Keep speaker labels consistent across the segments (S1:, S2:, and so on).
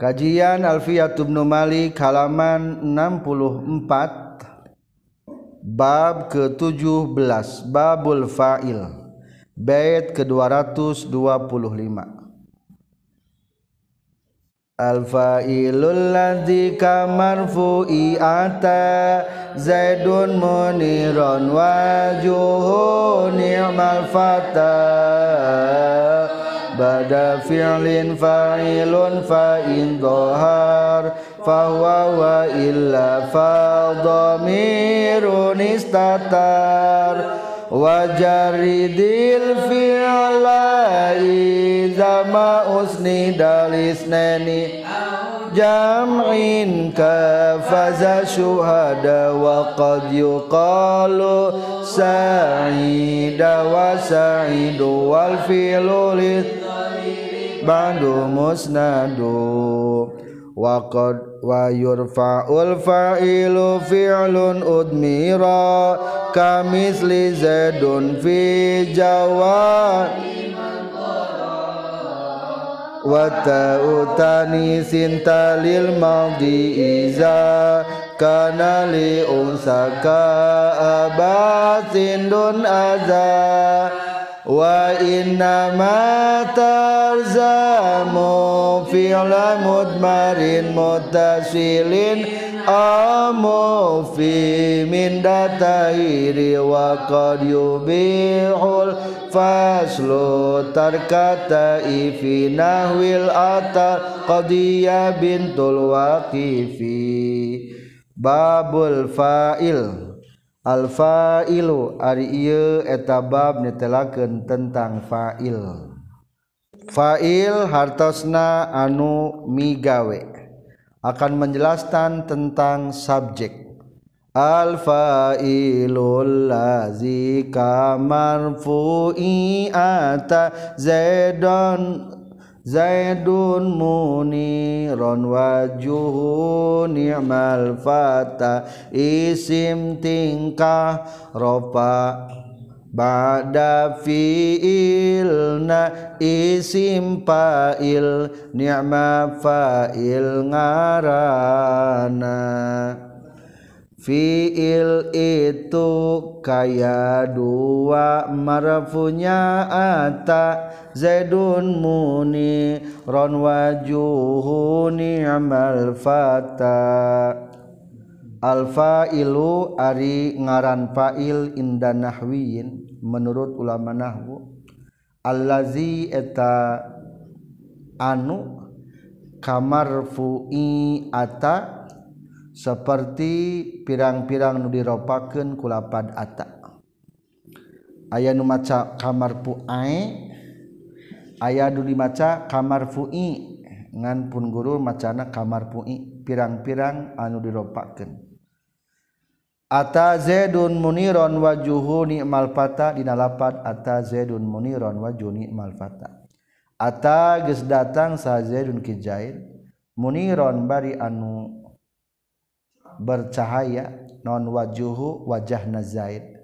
S1: Kajian Alfiatubnu Malik halaman 64 bab ke-17 Babul Fa'il bait ke-225 Al-fa'ilul ladzi kamarfu'i ata Zaidun muniron wajuhu ni'mal fata bada fi'lin fa'ilun fa'in dhahar fahuwa wa illa fa dhamirun istatar. Wa jaridil fi'la idza ma usnida lisnani jam'in kafaza syuhada wa qad yuqalu sa'ida wa sa'idu wal fi'lu ba'du musnadu. Wa qad wa yurfa'ul fa'ilu fi'lun udmira kamisli zaidun fi jawad wa ta'utani sintalil madhi iza kana li unsaka abasin dun azza wa inna ma tarzamu fi'la mudmarin mutasilin amu fi min datairi wa qad yubihul faslu tarkata ifi nahwil atar qadiyya bintul waqifi. Babul fa'il Alfailu eta bab netelakeun tentang fa'il. Fa'il hartosna anu migawe. Akan menjelaskan tentang subjek. Al-fa'ilul lazi kamarfu'i ata zaidon Zaidun muniron wajuhu ni'mal fata. Isim tingkah ropa Ba'da fi'ilna isim fa'il ni'ma fa'il ngarana Fi'il itu kaya dua marfunya ata Zaidun muni ron wajuhu ni'mal fata. Al fa'ilu ari ngaran fa'il inda nahwiyin menurut ulama nahwu. Allazi eta anu kamarfu'i ata seperti pirang-pirang nu diropaken kulapad ata. Aya nu maca kamar puai aya nu dimaca kamar fui ngan pun guru macana kamar pui pirang-pirang anu diropaken Ata Zaidun Muniron wajuhu ni'mal fata dina lapad Ata Zaidun Muniron wajuhu ni'mal fata. Ata geus datang sa Zaidun kijair. Muniron bari anu bercahaya non wajuhu wajah nazaid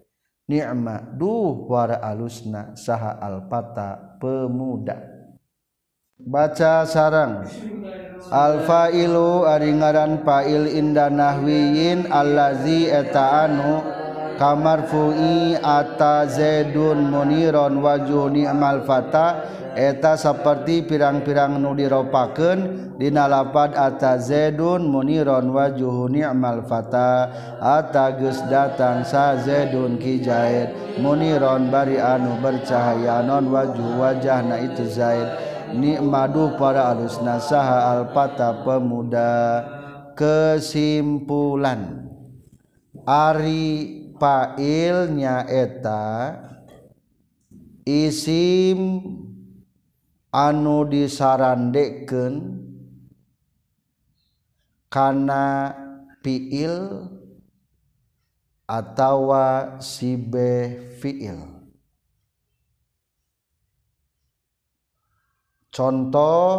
S1: ni'ma duh wara alusna saha alpata pemuda. Baca sarang alfailu ari ngaran fa'il inda nahwiyin allazi eta anu kamarfui ata Zaidun Muniron wajuhni amalfata eta seperti pirang-pirang nu diropaken dinalapad ata Zaidun Muniron wajuhni amalfata ata geus datang sa Zaidun ki Zaid Muniron bari anu bercahaya non wajuh wajahna itu Zaid. Nikmadu para alus nasaha alpata pemuda. Kesimpulan Ari failnya eta isim anu disarandeken karena fiil atau sibe fiil contoh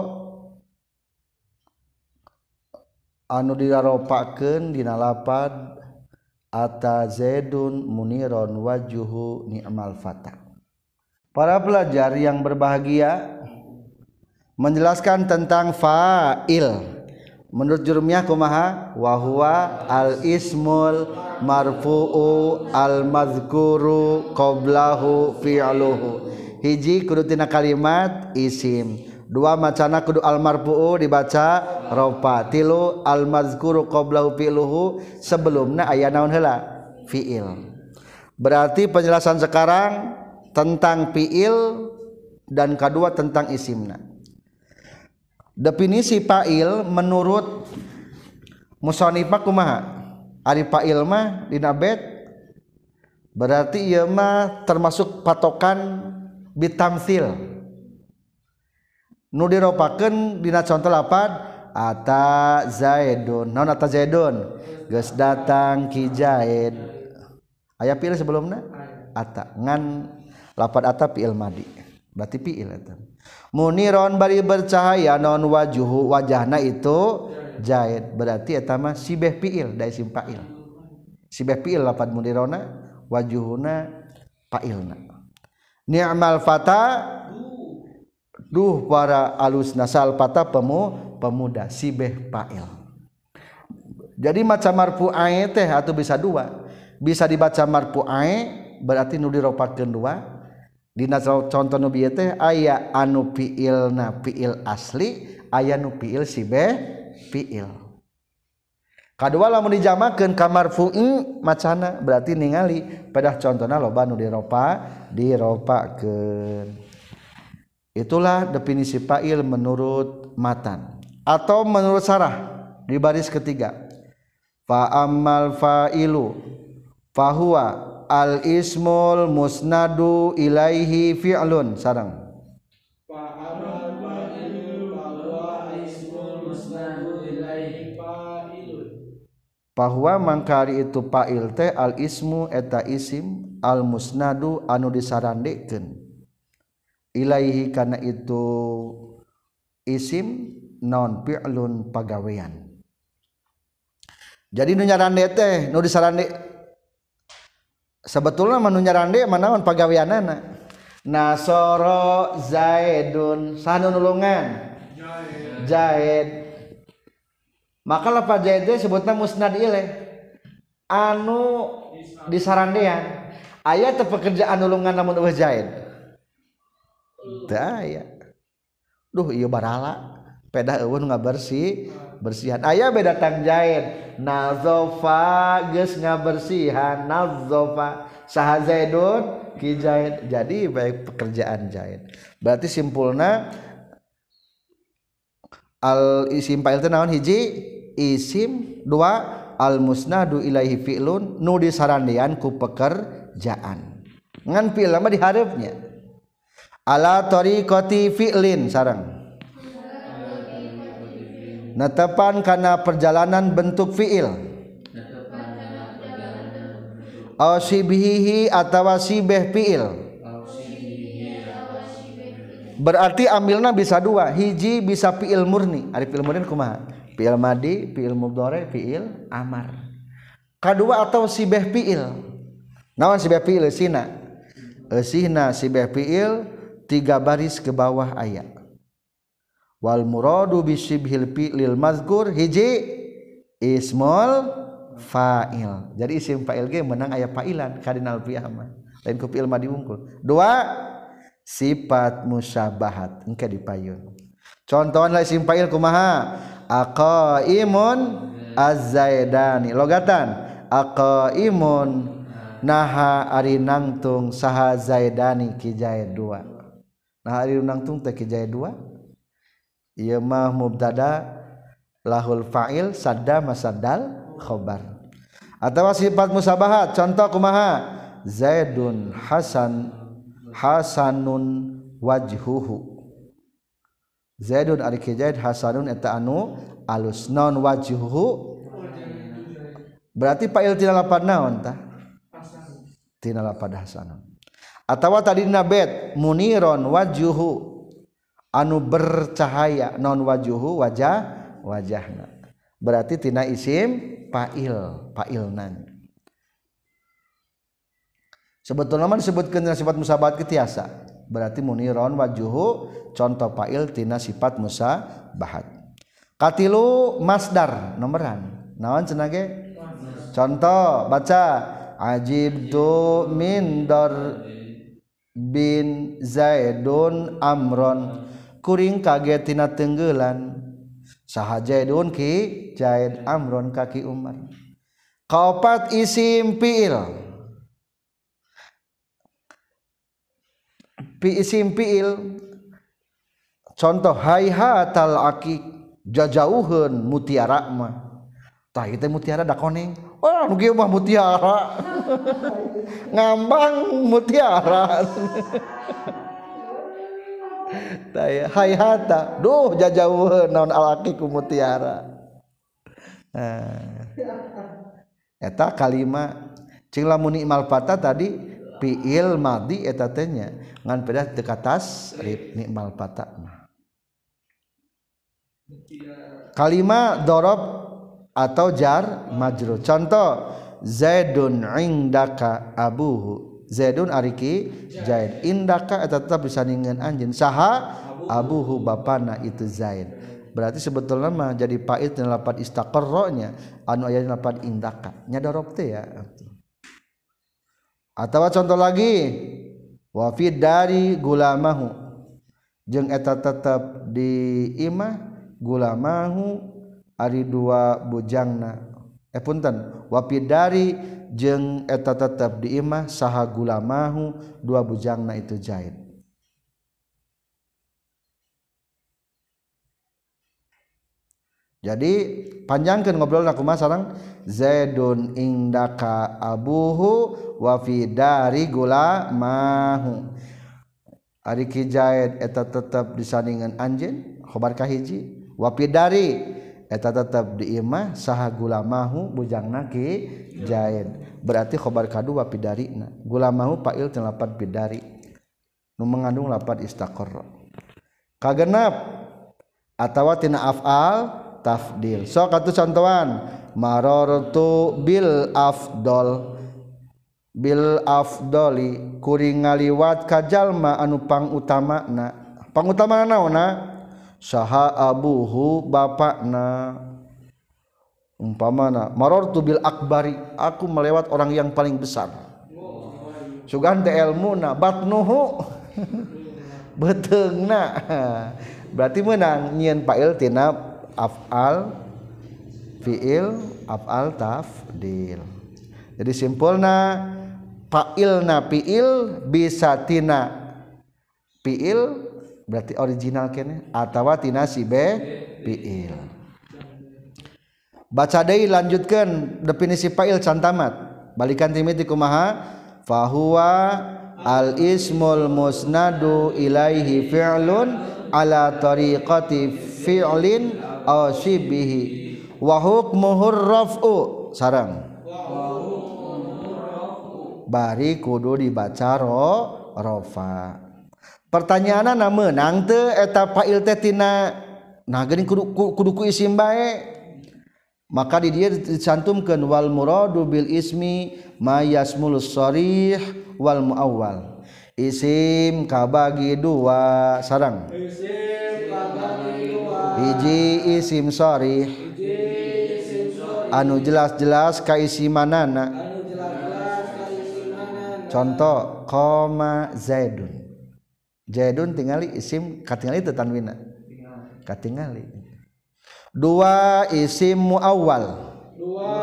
S1: anu didaropakeun dina lapad ata zaidun muniron wajuhu ni'mal fata. Para pelajar yang berbahagia menjelaskan tentang fa'il. Menurut jurumiyah kumaha? Wahwa al ismul marfu'u al mazkuru qablahu fi'luhu. Hiji kudu tina kalimat isim dua macana kudu al marfu'u dibaca. Ropa tilu al mazkuru qablahu fi'luhu. Sebelumna aya naon heula? Fi'il. Berarti penjelasan sekarang tentang fi'il dan kedua tentang isimna definisi fa'il menurut musonifah kumaha? Ari fa'il mah dina berarti ieu mah termasuk patokan bitamsil nu diropaken dina contoh lapan ata zaidun non ata zaidun geus datang ki zaid aya fiil sebelumna? Ata. Ngan lapan ata fiil madi. Berarti fiil eta. Muniron bari bercahaya non wajuhu wajahna itu zaid berarti eta mah sibeh fiil dari simpail sibeh fiil lapan munirona wajuhuna pailna. Ni'mal fata Duh para alus nasal pata pemu pemuda sibeh pail. Jadi macam marfu ae teh atau bisa dua. Bisa dibaca marfu ae berarti nu diropatkeun dua. Dina contoh nu bieu teh aya anu fiilna fiil asli aya nu fiil sibeh fiil kadua lamun dijamakeun ka marfu'i macana berarti ningali. Pedah contohna loba nu diropa diropakeun. Itulah definisi fa'il menurut matan atau menurut sarah di baris ketiga. Fa'ammal fa'ilu fahuwa al ismul musnadu ilaihi fi'lun sarang. Bahwa mangkari itu fa'il teh al ismu eta isim al musnadu anu disarandikeun Ilaihi karena itu isim non fi'lun pagawean. Jadi nu nyarande teh nu disarande. Sebetulnya manu nyarande manaon pagaweanana. Nasoro Zaidun. Sanu nulungan? Zaid. Maka lafaz Zaid sebutna musnad ile anu disarandean ayat pekerjaan nulungan namun eueuh Zaid. Daya duh iya barala. Peda eueun nggak bersih bersihan. Ayah beda tang jahit nazofa geus ngabersihan nazofa. Saha zaidun? Ki jahit jadi baik pekerjaan jahit berarti simpulna al isim fa'il teh hiji? Isim dua al musnadu ilaihi fi'lun nu disarandean ku pekerjaan. Ngan fi'il mah diharapnya ala tariqati fi'lin sarang. Netepan karena perjalanan bentuk fi'il. Sibhihi atawa sibeh fi'il. Berarti ambilna bisa dua. Hiji bisa fi'il murni. Ari fi'il murni kumaha? Fi'il madi fi'il mudhari fi'il amar. Kedua atau sibeh fi'il? Naon sibeh fi'il? Sina. Sina sibeh fi'il tiga baris ke bawah ayat. Wal muradu bisibhil fi'lil mazkur hiji ismul fa'il. Jadi isim fa'il ge menang ayat fa'ilan kardinal fi'ah mah lain ku fi'il mah diungkul dua sifat musyabahat. Engke dipayun. Contohan lah isim fa'il kumaha? Aqaimun az-zaidani. Logatan. Aqaimun naha ari nangtung saha zaidani ki dua nah hari unangtung teh kijaya dua. Ieu mah mubtada lahul fa'il sadda masaddal khobar. Atau sifat musabahat contoh kumaha? Zaidun hasan hasanun wajhuhu. Zaidun ari kijaya hasanun eta anu alus non wajhuhu. Berarti fa'il tina lapan naon tah tina lapan hasanun. Atawa tadi nabet muniron wajuhu. Anu bercahaya non wajuhu wajah wajahna. Berarti tina isim fa'il fa'ilnan. Sebetulnya mah disebutkeun sifat musabahat ketiasa berarti muniron wajuhu contoh fa'il tina sifat musa bahat katilu masdar nomoran naon cenah ge? Contoh baca. Ajib tu min dar bin Zaidun Amron. Kuring kaget tina tenggelan. Saha Zaidun ki Zaid Amron kaki Umar. Kaopat isim fiil pi isim fiil contoh hayhatal akik jajauheun mutiara mah. Tah ieu mutiara da koneng Wah, oh, mah mutiara. Ngambang mutiara. Taya hai hata. Duh, jajauh naon alaki ku mutiara. Nah. Eta kalimat cing lamun imal fata tadi fiil madi eta teh nya ngan pedah teu katas rib nikmal fata mah. Kalima dorob atau jar majrur. Contoh zaidun indaka abuhu. Zaidun ariki zaid. Indaka eta tetap disandingkeun anjeun. Saha? Abuhu bapana itu zaid. Berarti sebetulnya mah jadi pait dan lapat istaqarronya. Anu aya lapat indaka. Nya darab teh ya. Atau contoh lagi. Wafid dari gulamahu. Jeung eta tetap di imah gulamahu ari dua bujangna. Eh, punten. Wapidari jeung eta tetap diimah saha gulamahu dua bujangna itu jahit. Jadi panjangkan ngobrol aku mas sarang Zaidun indaka abuhu wa fi dari gulamahu ari ki jahit eta tetap disandingan anjeun? Khobar kahiji wa fi dari eta tetap diimah saha gula mahu bujang naki jahit berarti khobar kadua pidari gula mahu pail jeung lapan pidari. Nu mengandung lapan istaqarra kagenap atawa tina afal tafdil. So katu contohan. Marartu bil afdol. Bil afdoli kuring ngaliwat kajalma anu pang utama na pangutama naona saha abuhu bapakna. Umpamana marortu bil akbari aku melewat orang yang paling besar. Sugan teh ilmuna batnuhu betengna berarti menang nyen fa'il tina af'al fi'il af'al tafdil. Jadi simpulna fa'ilna fi'il bisa tina fi'il berarti original kene? Atau tina si be fiil. Baca deui lanjutkan definisi fa'il cantamat. Balikan timiti kumaha? Fahuwa al ismul musnadu ilaihi fi'lun ala tariqati fi'lin aw shibihi wahuk muhur rafu. Sarang. Bari kudu dibaca ro rofa pertanyaan na menang eta eh, fail tehtina nah geuning kudu kudu ku isim bae. Maka di dia dicantumkan wal muradu bil ismi mayasmul sarih wal muawwal. Isim kabagi dua sarang. Isim kabagi dua. Hiji isim sarih. Anu jelas-jelas kaisimanana. Anu jelas-jelas contoh koma zaidun. Jaidun tingali isim katingali itu tanwina. Katingali. Dua isim muawwal. Dua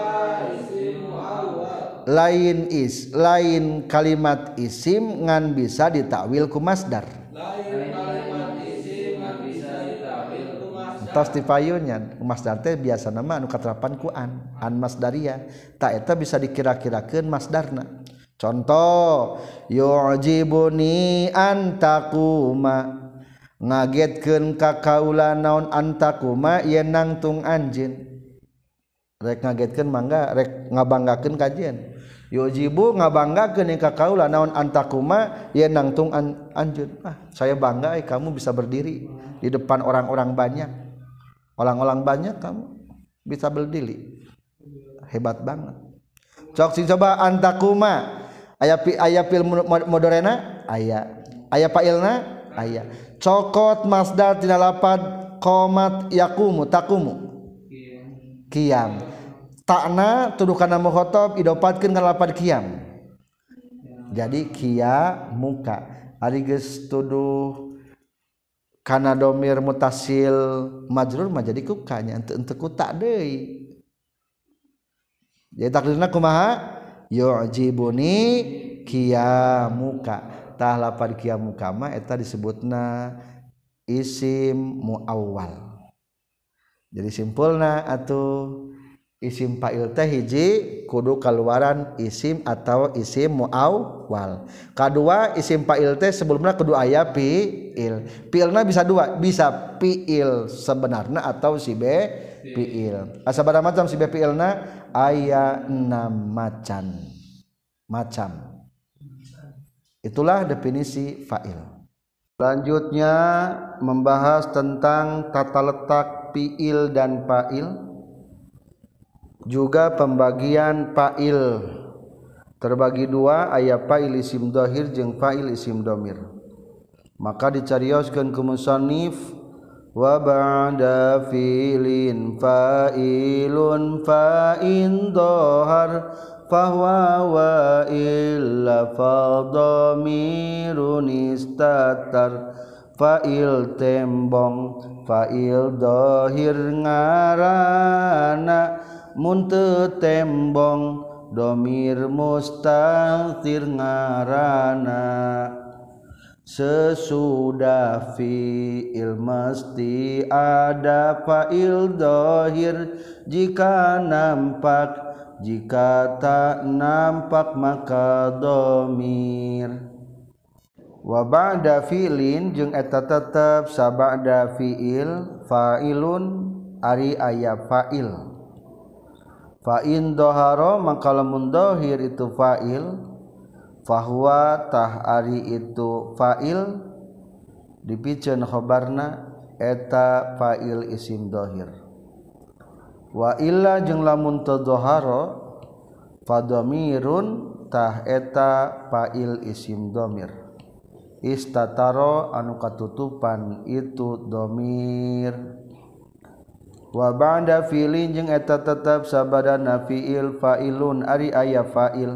S1: isim muawwal. Lain is, lain kalimat isim ngan bisa ditakwil ku masdar. Lain kalimat isim ngan bisa ditakwil ku masdar. Tos tipayunya masdar teh biasa nama anu katerapan ku an, an masdaria. Tak eta bisa dikira-kirakeun masdarna. Contoh yu'jibuni antakuma. Ngagetkeun ka kaula naon antakuma yen nangtung anjeun. Rek ngagetkeun mangga rek ngabanggakeun kajian yujibu ngabanggakeun ka kaula naon antakuma yen nangtung an, anjeun. Ah saya bangga eh, kamu bisa berdiri di depan orang-orang banyak. Orang-orang banyak kamu bisa berdiri. Hebat banget. Cok sing coba antakuma aya aya pil modorena? Aya. Aya Pakilna aya. Cokot Mazda tidak dapat komat yakumu takumu. Kiam. Takna tuduh karena mukhotob idopatkan ngalapan kiam. Jadi kia muka. Ari geus tuduh karena domir mutasil majrur mah jadi kukanya ente ente kutak deui. Jadi takdirna kumaha yujibuni qiyamuka tah kiamukatah lapar kiamukama eta disebutna isim muawwal. Jadi simpulna atuh isim fa'il teh hiji kudu keluaran isim atau isim muawwal. Kedua isim fa'il teh sebelumnya kudu aya fi'il. Fi'ilna bisa dua bisa fi'il sebenarnya atau si b fi'il. Asabada macam si b fi'ilna? Aya enam macam macam. Itulah definisi fa'il. Selanjutnya membahas tentang tata letak fi'il dan fa'il juga pembagian fa'il. Terbagi dua ayat fa'il isim dohir jeung fa'il isim domir maka dicarioskeun ku musannif wa ba'da fi'lin fa'ilun fa'in dohar fahuwa wa illa faldomirun istatar. Fa'il tembong fa'il dohir ngarana muntut tembong domir mustangtir ngarana. Sesudah fi'il mesti ada fa'il dohir. Jika nampak jika tak nampak maka domir. Wa ba'da fi'lin jeung eta tetep sabada fi'il fa'ilun ari aya fa'il fa'in doharo mangkalamun dohir itu fa'il fahuwa tah ari itu fa'il. Dipicen khobarna eta fa'il isim dohir. Wa illa jeung lamun teu doharo fadamirun tah eta fa'il isim domir. Istataro anu katutupan itu domir. wa ba'da fi'lin jeung eta tetep sabadana nafi'il fa'ilun ari aya fa'il.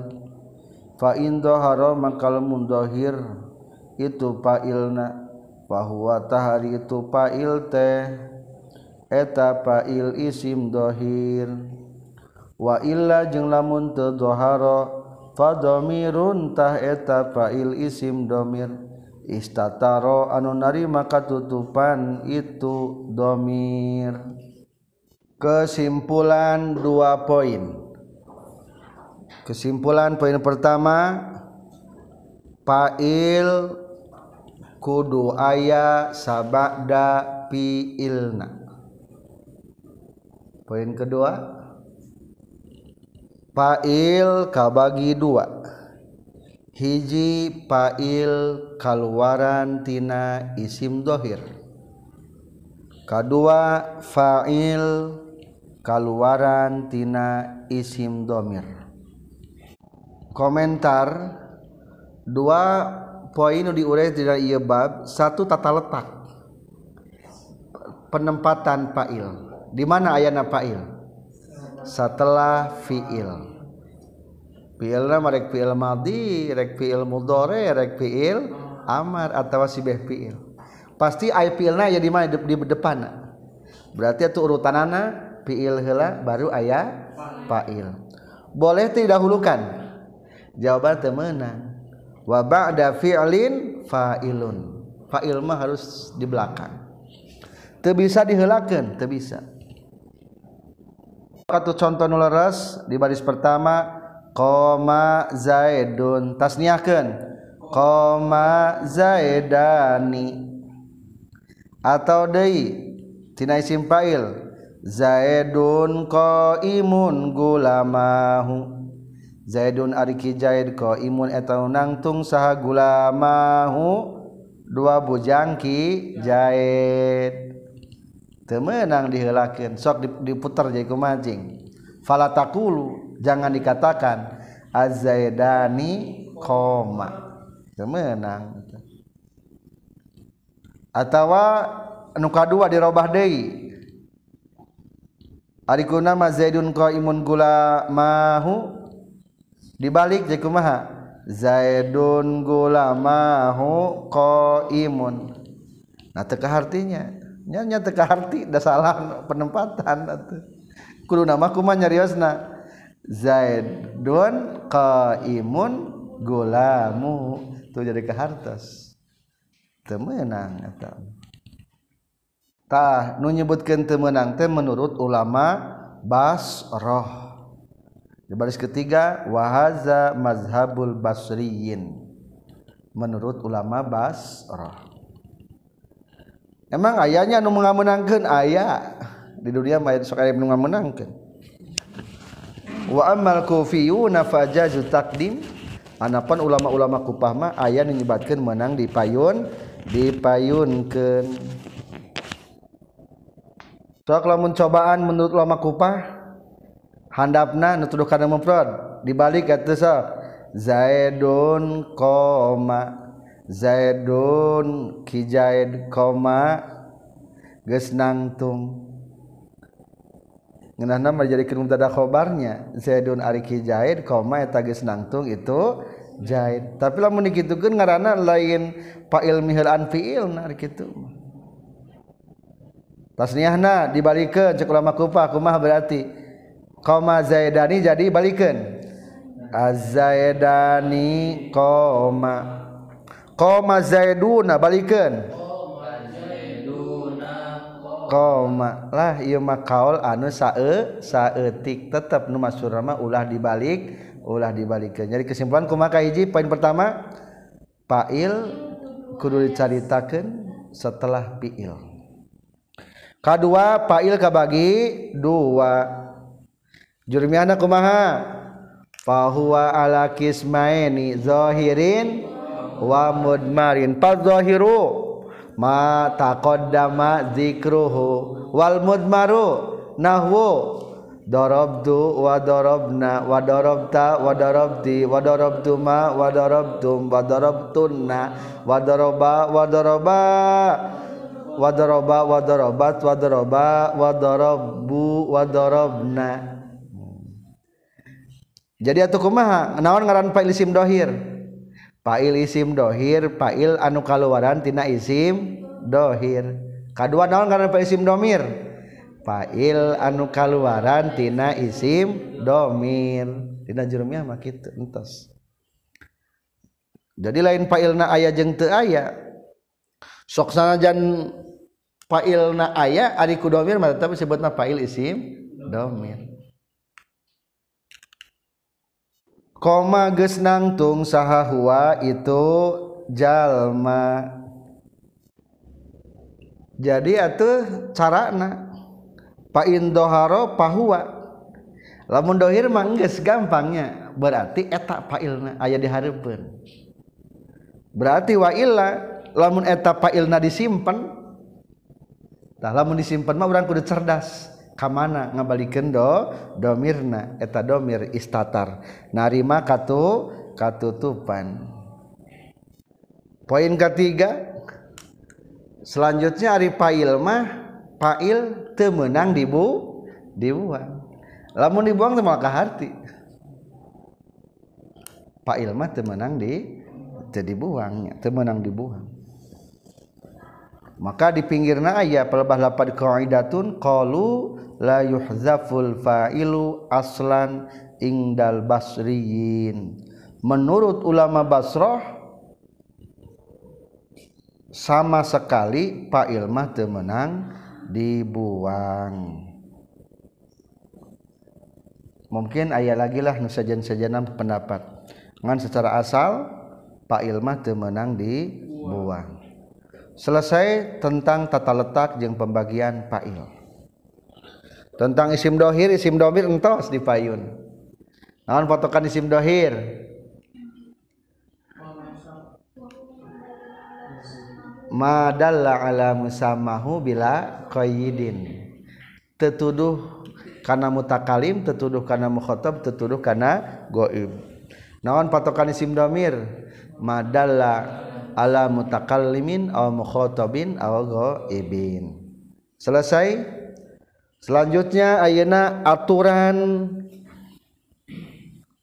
S1: Fa in dhahara mangka lamun itu fa'ilna. Fa huwa tahari itu fa'il teh eta fa'il isim dhahir wa illa jeung lamun teu dhahara fa dhamirun tah eta fa'il isim dhamir istataro anu nari narima tutupan itu dhamir kesimpulan dua poin. Kesimpulan poin pertama fa'il kudu aya sabada fi'ilna. Poin kedua fa'il kabagi dua. Hiji fa'il kaluaran tina isim dohir. Kedua fa'il kaluarantina isim domir. Komentar dua poin diurai tidak iya bab satu tata letak. Penempatan fa'il. Di mana ayana fa'il? Setelah fi'il. Fi'ilna marek fi'il madi rek fi'il mudore rek fi'il amar atau si beh fi'il. Pasti ayat fi'ilna ya di mana di depan berarti itu urutanana fiil heula baru ayat fa'il. Boleh tidak dahulukan jawaban temenang wa ba'da fi'lin fa'ilun. Fa'il mah harus di belakang. Teu bisa dihelakeun teu bisa. Contoh nuleres di baris pertama koma zaidun. Tasniahkeun. Koma zaidani. Atau deui tina isim fa'il Zaidun ko imun gulamahu. Zaidun ariki Zaid ko imun eta nangtung saha gulamahu. Dua bujangki Zaid. Temenang dihelakin sok diputar jadi kumajing falatakulu jangan dikatakan azaidani koma temenang atau nuka dua dirobah deui. Arikuna ma Zaidun qaimun gula mahu? Dibalik jadi kumaha? Zaidun gula mahu qaimun. Nah teka hartinya. Nya teka harti da salah penempatan atuh kudu nama kumaha nyariosna? Zaidun qaimun gulamu tuh jadi ke hartas temenang atau tah nu nyebutkeun teu meunang teh menurut ulama basroh di baris ketiga wahaza mazhabul basriyin. Menurut ulama basroh emang ayahnya nu menangkan ayah di dunia mayat sok aya nu menangkan wa amal kufiyuna fajazu takdim. Anapan ulama-ulama kupah mah aya nu menang di payun dipayunkeun lamun cobaan menurut lama kupah? Handapna nutuduh kana mufrad dibalik kata sa zaidun koma. Zaidun kijaid koma. Geus nangtung. Ngeunahna mah jadi mubtada khobarnya. Zaidun ari kijaid koma eta geus nangtung itu jaid. Tapi lamun dikitukeun ngaranna lain fa'il mihal an fi'il nah kitu tasniahna dibalikkan cek ulama Kufah kumah berarti koma zaidani jadi balikan azaidani koma koma zaiduna balikan koma lah ieu mah kaul anu sae saeutik tetep nu masuk mah ulah dibalik ulah dibalikeun. Jadi kesimpulan kumaha hiji poin pertama fa'il kudu dicaritakeun setelah fi'il kedua fa'il kabagi dua. Jurmiana kumaha? Fahuwa ala kismaini zahirin wa mudmarin. Fa zahiru ma taqaddama zikruhu wal mudmaru nahwu. Darabtu wa darabna wa darabta wa darabti wa darabtuma wa darabtum wa darabtunna wa daraba wa daraba wadaroba wadorobat wadoroba wadorobu wadorobna jadi atuh kumaha? Naon ngaran fa'il isim dohir? Fa'il isim dohir fa'il anu kaluaran tina isim dohir. Kadua naon ngaran fa'il isim domir? Fa'il anu kaluaran tina isim domir. Tina jurumiah mah kitu entos. Jadi lain fa'ilna aya jeung teu aya. Sok sanajan failna aya ari ku domir mah tetap disebutna fail isim domir. Koma geus nangtung saha huwa itu jalma. Jadi atuh carana? Pa indoharo pahuwa lamun dohir mah geus gampangnya berarti eta failna aya dihareupeun. Berarti wa illa lamun eta failna disimpen lamun disimpan mah orang kudu cerdas. Kamana ngabalikin do domirna. Eta domir istatar. Narima katu katutupan. Poin ketiga selanjutnya ari pail mah pail temenang dibu dibuang. Lamun dibuang teu malah harti pail mah temenang di teu dibuang temenang dibuang maka di pinggir na aya pelebah lapad qaidatun qalu la yuhzaful fa'ilu aslan ingdal basriyin. Menurut ulama Basrah sama sekali fa'il mah teu menang dibuang. Mungkin aya lagi lah nu sajen-sajenan pendapat. Ngan secara asal fa'il mah teu menang dibuang selesai tentang tata letak jeung pembagian fa'il. Tentang isim dohir isim domir entos di payun naon potokan isim dohir? Madalla ala musamahu bila qayyidin. Tetuduh karena mutakalim tetuduh karena mukhotob tetuduh karena goib. Naon patokan isim domir? Madalla ala mutakallimin aw mukhatabin aw ghaibin. Selesai. Selanjutnya ayeuna aturan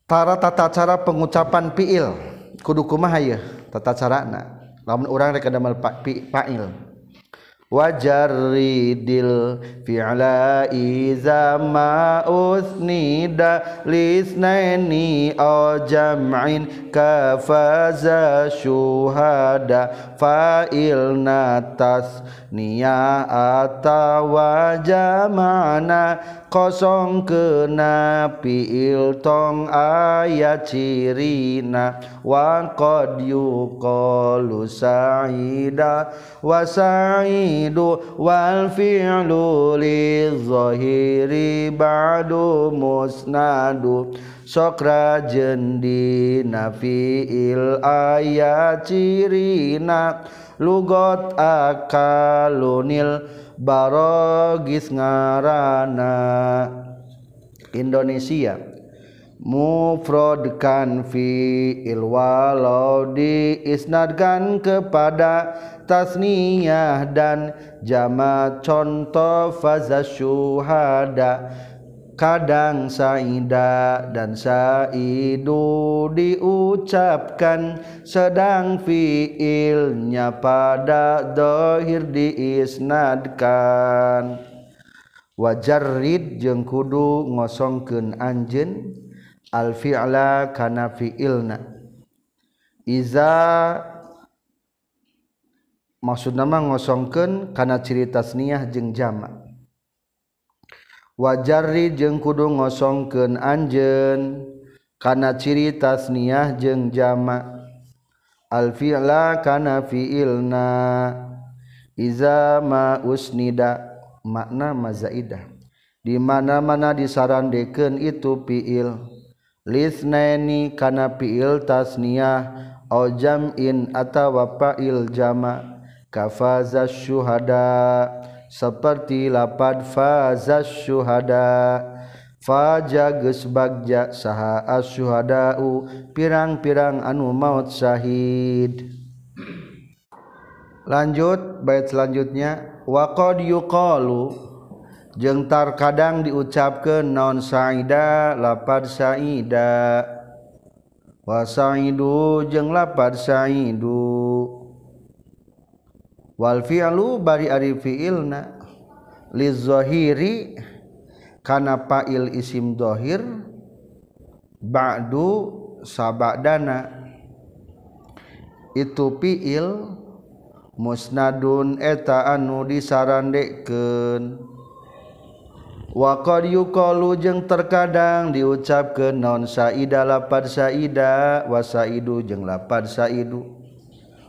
S1: tara tata cara pengucapan fiil. Kudu kumaha ieu? Tata carana. Lamun urang rek damel fa'il. pa, wajarridil fi'la iza ma usnida lisnaini aw jam'in kafaza syuhada fa'il natas niya atawa jama'na kosong kena piil tong ayat cirina wa qad yuqalu sa'ida wa sa'idu wal fi'lu li zahiri ba'du musnadu sokra jendina fi'il ayat cirina lugot akalunil barogis ngarana. Indonesia mufrodkan fi ilwalau diisnadkan kepada tasniyah dan jama contoh faza syuhada kadang saida dan saidu diucapkan sedang fiilnya pada dohir diisnadkan. Wajarrid jeung kudu ngosongkeun anjeun al fi'la kana fiilna. Iza maksudna mah ngosongkeun kana ciri tasniyah jeung jamak wajarri jeung kudu ngosongkeun anjeun. Kana ciri tasniyah jeung jamak al fi'la kana fi'ilna. Iza ma usnida makna mazaidah. Di mana-mana disarandekeun itu fi'il. Lisnaini kana fi'il tasniyah au jam'in atawa fa'il jamak kafaza syuhada' seperti lapad faza syuhada faja geus bagja saha asyuhadau pirang-pirang anu maut syahid. Lanjut bait selanjutnya. Wa qad yuqalu jeung kadang diucapkeun naon saida lapad saida. Wa saidu jeung lapad saidu wal fi'lu bari ari fiilna. Lizohiri kana fa'il isim dohir ba'du sabadana. Itu fiil musnadun eta anu disarandekeun. Wa qad yuqalu jeung terkadang diucapkeun non saida lapad saida wa saidu jeung lapad saidu.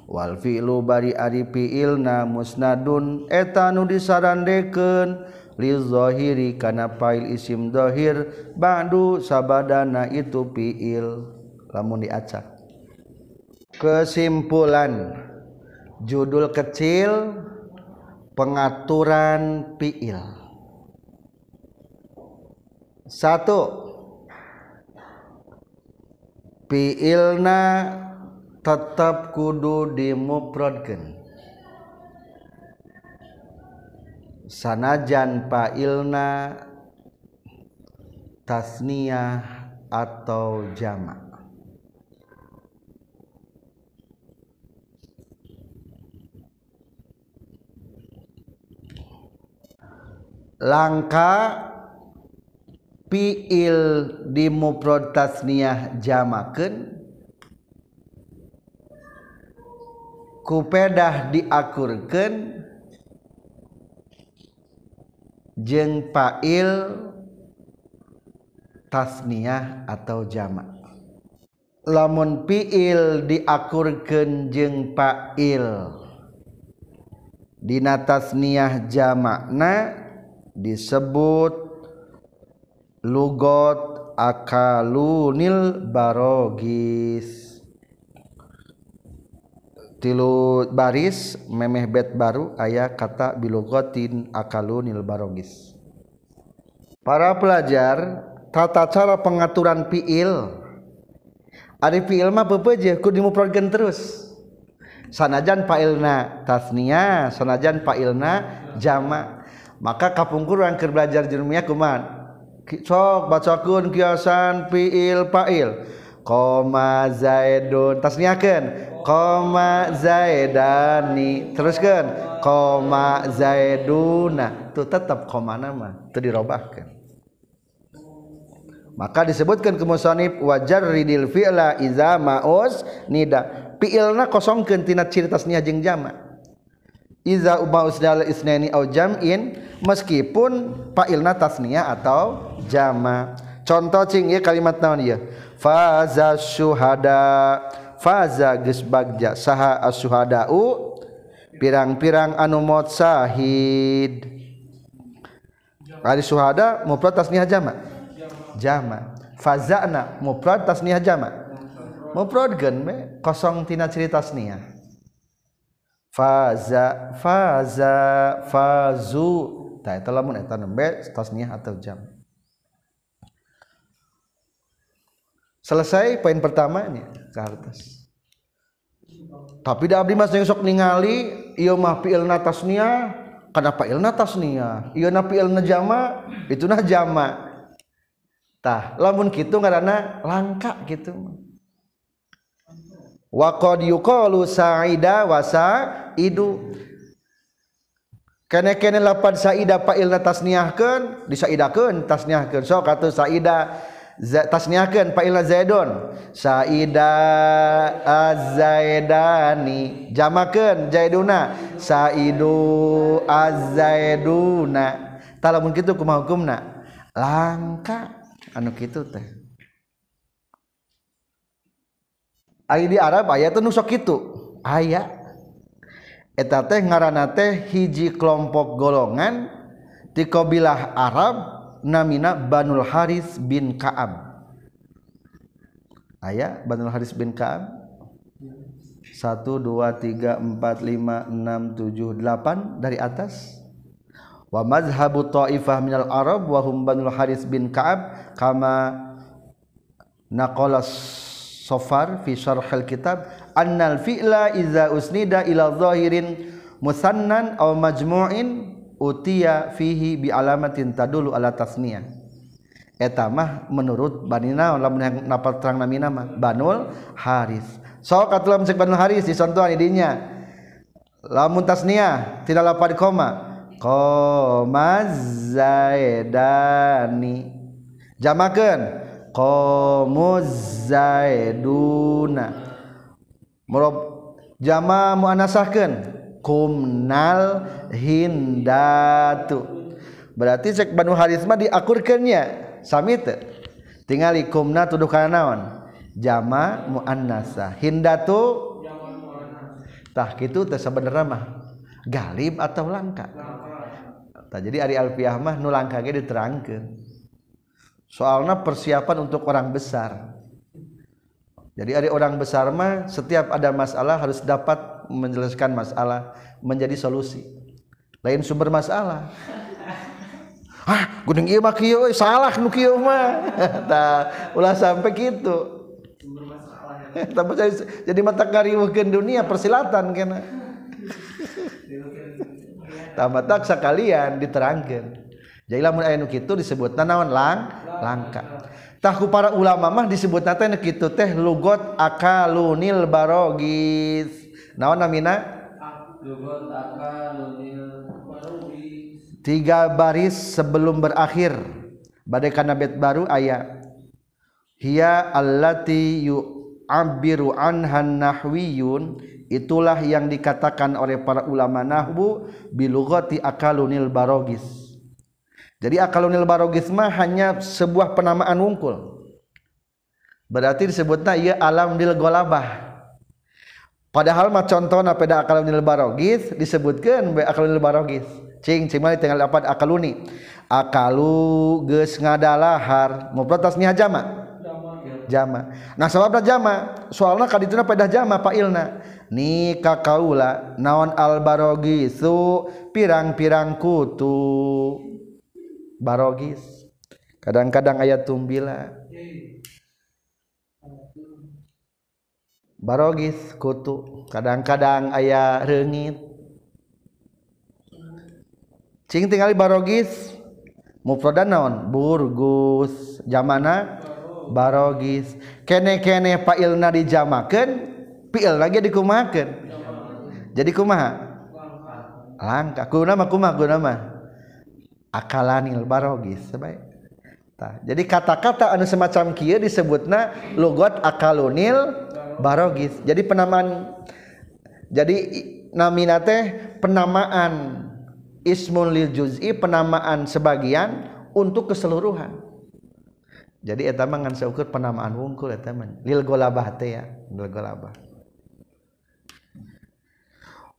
S1: wal fi'lu bari ari fiilna musnadun. Etanu disarandeken lizohiri kana pail isim dohir ba'du sabadana itu fiil. Lamun diacak. Kesimpulan. Judul kecil pengaturan fiil. Satu. Fiilna tetap kudu dimuprodkeun sanajan ilna tasniyah atau jamak. Langka fiil di mufrad tasniyah jamakeun kupedah diakurkan jeng pail tasniah atau jamak lamun piil diakurkan jeng pail dina tasniah jamakna disebut lugot akalunil barogis tilu baris memeh bet baru ayah kata bilugotin akalunil barogis. Para pelajar tata cara pengaturan piil ari piil mah bebeje kudu dimuprodkeun terus. Sanajan pailna tasnia sanajan pailna jama. Maka kapungkur urang keur belajar jermiah kuman sok bacakeun kiasan piil pail koma zaidun tasniakeun. Koma zaidani. Teruskan koma zaiduna. Itu tetap koma nama itu dirobahkan. Maka disebutkan ke musonib wajar ridil fi'la iza ma'us nida. Fi'ilna kosongkeun tina ciri tasniah jeung jama. Iza umaus dal isnani au jam'in meskipun fa'ilna tasniah atau jama. Contoh cing ya kalimat naon ya faza syuhada faza geus bagja saha asyuhadau pirang-pirang anu maut sahid. Ari syuhada mufrad tasniah jama' jama. Fazana mufrad tasniah jama. Mufradkeun me kosong tina ciri tasniah faza faza fazu. Tah eta lamun eta nembe tasniah atau jam selesai poin pertamanya ke atas. Tapi da abdi mas sok ningali ieu mah fi'ilna tasniah kana fi'ilna tasniah ieu na fi'ilna jama itu nah jama. Tah lamun gitu ngaranna langka gitu wa qad yuqalu sa'ida wa sa'idu. Kene kene lapan saida fa'ilna tasniahkeun disaidakeun tasniahkeun sok atuh saida tasniahkan fa'ilna zaidun saida az-zaidani. Jamakeun zaiduna. Saidu az-zaiduna. Talamun kitu kumaha hukumna? Langka. Anu kitu teh. Ari di Arab aya teh nu sok kitu. Aya. Eta teh ngaranna teh hiji kelompok golongan ti kabilah Arab namina Banul Haris bin Ka'ab. Aya Banul Haris bin Ka'ab. 1 2 3 4 5 6 7 8 dari atas. Wa mazhabu ta'ifah minal arab wa hum banul haris bin ka'ab. Kama naqala sofar fi syarhil kitab annal fi'la iza usnida ila zahirin musannan aw majmu'in utia fihi bi alamatin tadulu ala tasniyah. Eta mah menurut banina lamun napal terang nami nama banul haris. Sok atulam cek banul haris disontohan idinya. Lamun tasniyah tidak lapar koma. Koma zaidani. Jamakeun. Qomuz zaiduna. Murob jama muannasahkeun kumnal hindatu. Berarti cek banu haris mah diakurkeunnya sami teu. Tingali kumna tuduh kana naon? Jama muannasah hindatu? Tah kitu teh sabenerna mah galib atau langka? Jadi Ari Alfiah mah nu langka ge diterangkeun. Soalnya persiapan untuk orang besar. Jadi ada orang besar mah setiap ada masalah harus dapat menjelaskan masalah menjadi solusi. Lain sumber masalah. Ah gunung ieu mah kieu salah nu kieu mah. Tah ulah sampai kitu. Sumber masalah tapi jadi mata kariweuhkeun dunia persilatan kena. Tamat sekalian diterangkan jadi lamun aya nu kitu disebut naon? Lang langka. tahu para ulama mah disebut teh kitu teh lugot akalunil barogis naon namina? Tiga baris sebelum berakhir. Badai kana bet baru aya. Hiya allati yu'abbiru anhan nahwiyun. Itulah yang dikatakan oleh para ulama nahwu bilughati akalunil barogis. Jadi akalunil barogis mah hanya sebuah penamaan wungkul. Berarti disebutnya ia alam dil golabah padahal mah contohna pada akalunil barogis disebutkan be akalunil barogis cing cing mana tinggal dapat akaluni. Akalu geus ngadalahar ngobrol tas jama. Jama. Nah sababna jama soalna kadituna pada jama failna. Nika kaula naon albarogisu pirang-pirang kutu. Barogis. Kadang-kadang ayat tumbila. barogis kutu. Kadang-kadang ayah rengit cing tinggal barogis mufradan naon burgus jamana barogis. Kene-kene pailna dijamakeun fiil lagi dikumakeun jadi kumaha? Langka. Kuna mah kumaha kuna mah akalanil barogis sebaik Tah, jadi kata-kata anu semacam kieu disebutna lugot akalunil barogis. Jadi penamaan jadi namina teh penamaan ismun lil juz'i penamaan sebagian untuk keseluruhan. Jadi eta mah ngan seukur penamaan wungkul eta mah. Lil golabah teh ya lil golabah.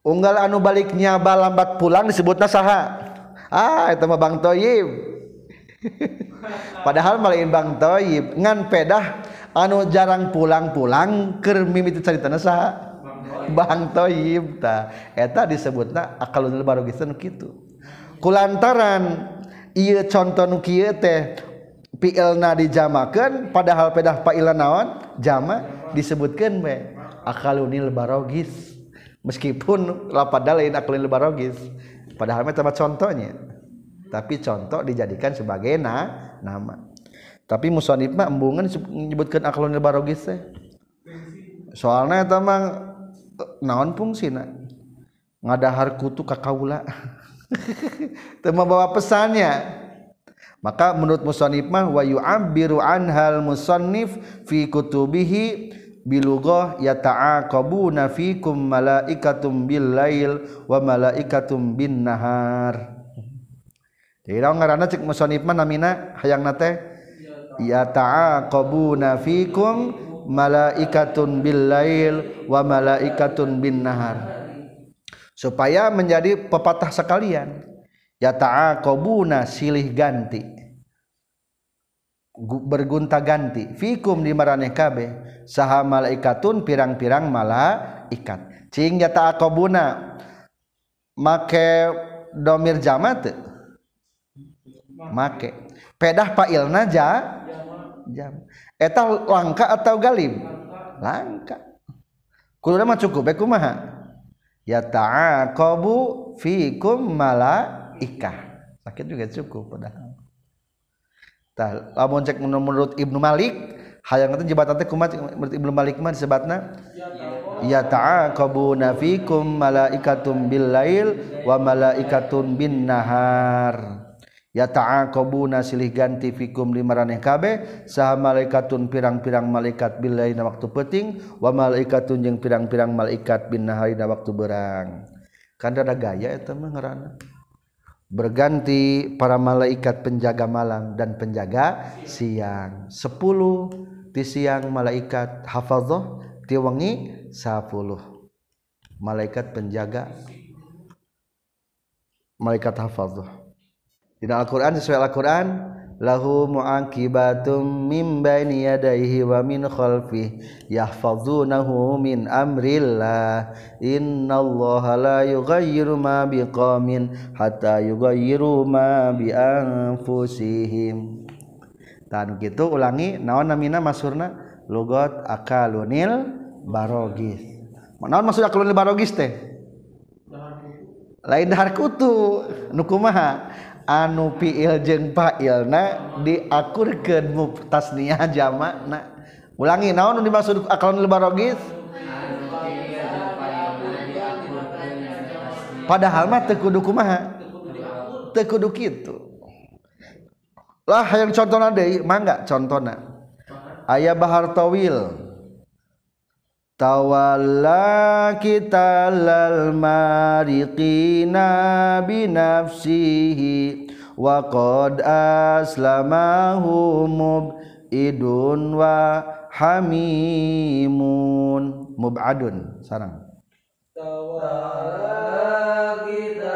S1: Unggal anu baliknya balambat pulang disebutna saha. Ah eta mah Bang Toyib. Padahal malain Bang Toyib ngan pedah anu jarang pulang-pulang ke mimiti cerita nasaha Bang Toyib ta. Eta disebutna akalun barogisten gitu kulantaran iya contoh nu kieu teh fiilna dijamakeun padahal pedah faila naon? Jama disebutkeun we akalunil barogis meskipun lapada lain akalunil barogis padahal mah contohnya. Tapi contoh dijadikan sebagai na, nama. Tapi musonib mah embungan menyebutkan aklunil barogis teh. Soalnya eta mah naon fungsina? Ngadahar kutu kakaula tema bawa pesannya. Maka menurut musannif mah wa yu'abbiru anhal musannif fi kutubihi bilughah yata'aqabuna fikum malaikatum bil lail wa malaikatum bin nahar ngaran cek musonif namina hayang nate ya ta'aqabuna fikum malaikatun bil lail wa malaikatun bin nahar supaya menjadi pepatah sekalian. Ya ta'aqabuna silih ganti. Bergunta ganti. Fikum di maraneh kabeh saha malaikatun pirang-pirang malaikat. Cing ya ta'aqabuna make domir jamat make. Pedah pailna ja jam. Eta langka atau galib? Langka. Kudu mah cukup bae kumaha? Ya ta'aqabu fikum malaikah. Sakit juga cukup padahal. Tah lamun cek menurut Ibnu Malik hayang teh jebatan teh kumaha? Menurut Ibnu Malik mah disebutna ya ta'aqabuna fikum malaikatum bil lail wa malaikatun bin nahar ta'aqabuna silih ganti fikum limaraneh kabeh. Saha malaikatun pirang-pirang malaikat billaina waktu peting wa malaikatun jeung pirang-pirang malaikat bin naharina waktu berang. Kan ada gaya eta mah ngaranna. Berganti para malaikat penjaga malam dan penjaga siang. 10 di siang malaikat hafadzah ti wengi 10 malaikat penjaga. Malaikat hafadzah Dina Al-Qur'an sesuai Al-Qur'an lahu mu'aqibatum min baini yadayhi wa min khalfi yahfazunahu min amrillah. Innallaha la yughayyiru ma biqaumin hatta yughayyiru ma bi anfusihim tan gitu ulangi. Naon namina masurna? Lugot akalunil barogis. Naon maksud akalunil barogis teh? Lain dahar kutu nukumaha anu piil jeung failna diakurkeun muftasniah jamakna ulangi naon nu dimaksud akalun barogis padahal mah teu kudu kumaha? Teu kudu kitu. Lah yang contohna deui mangga contohna. Aya bahar tawil tawalla kita lal mariqina binafsihi wa qad aslamahu mubidun wa hamimun. Mubadun sarang. Tawalla kita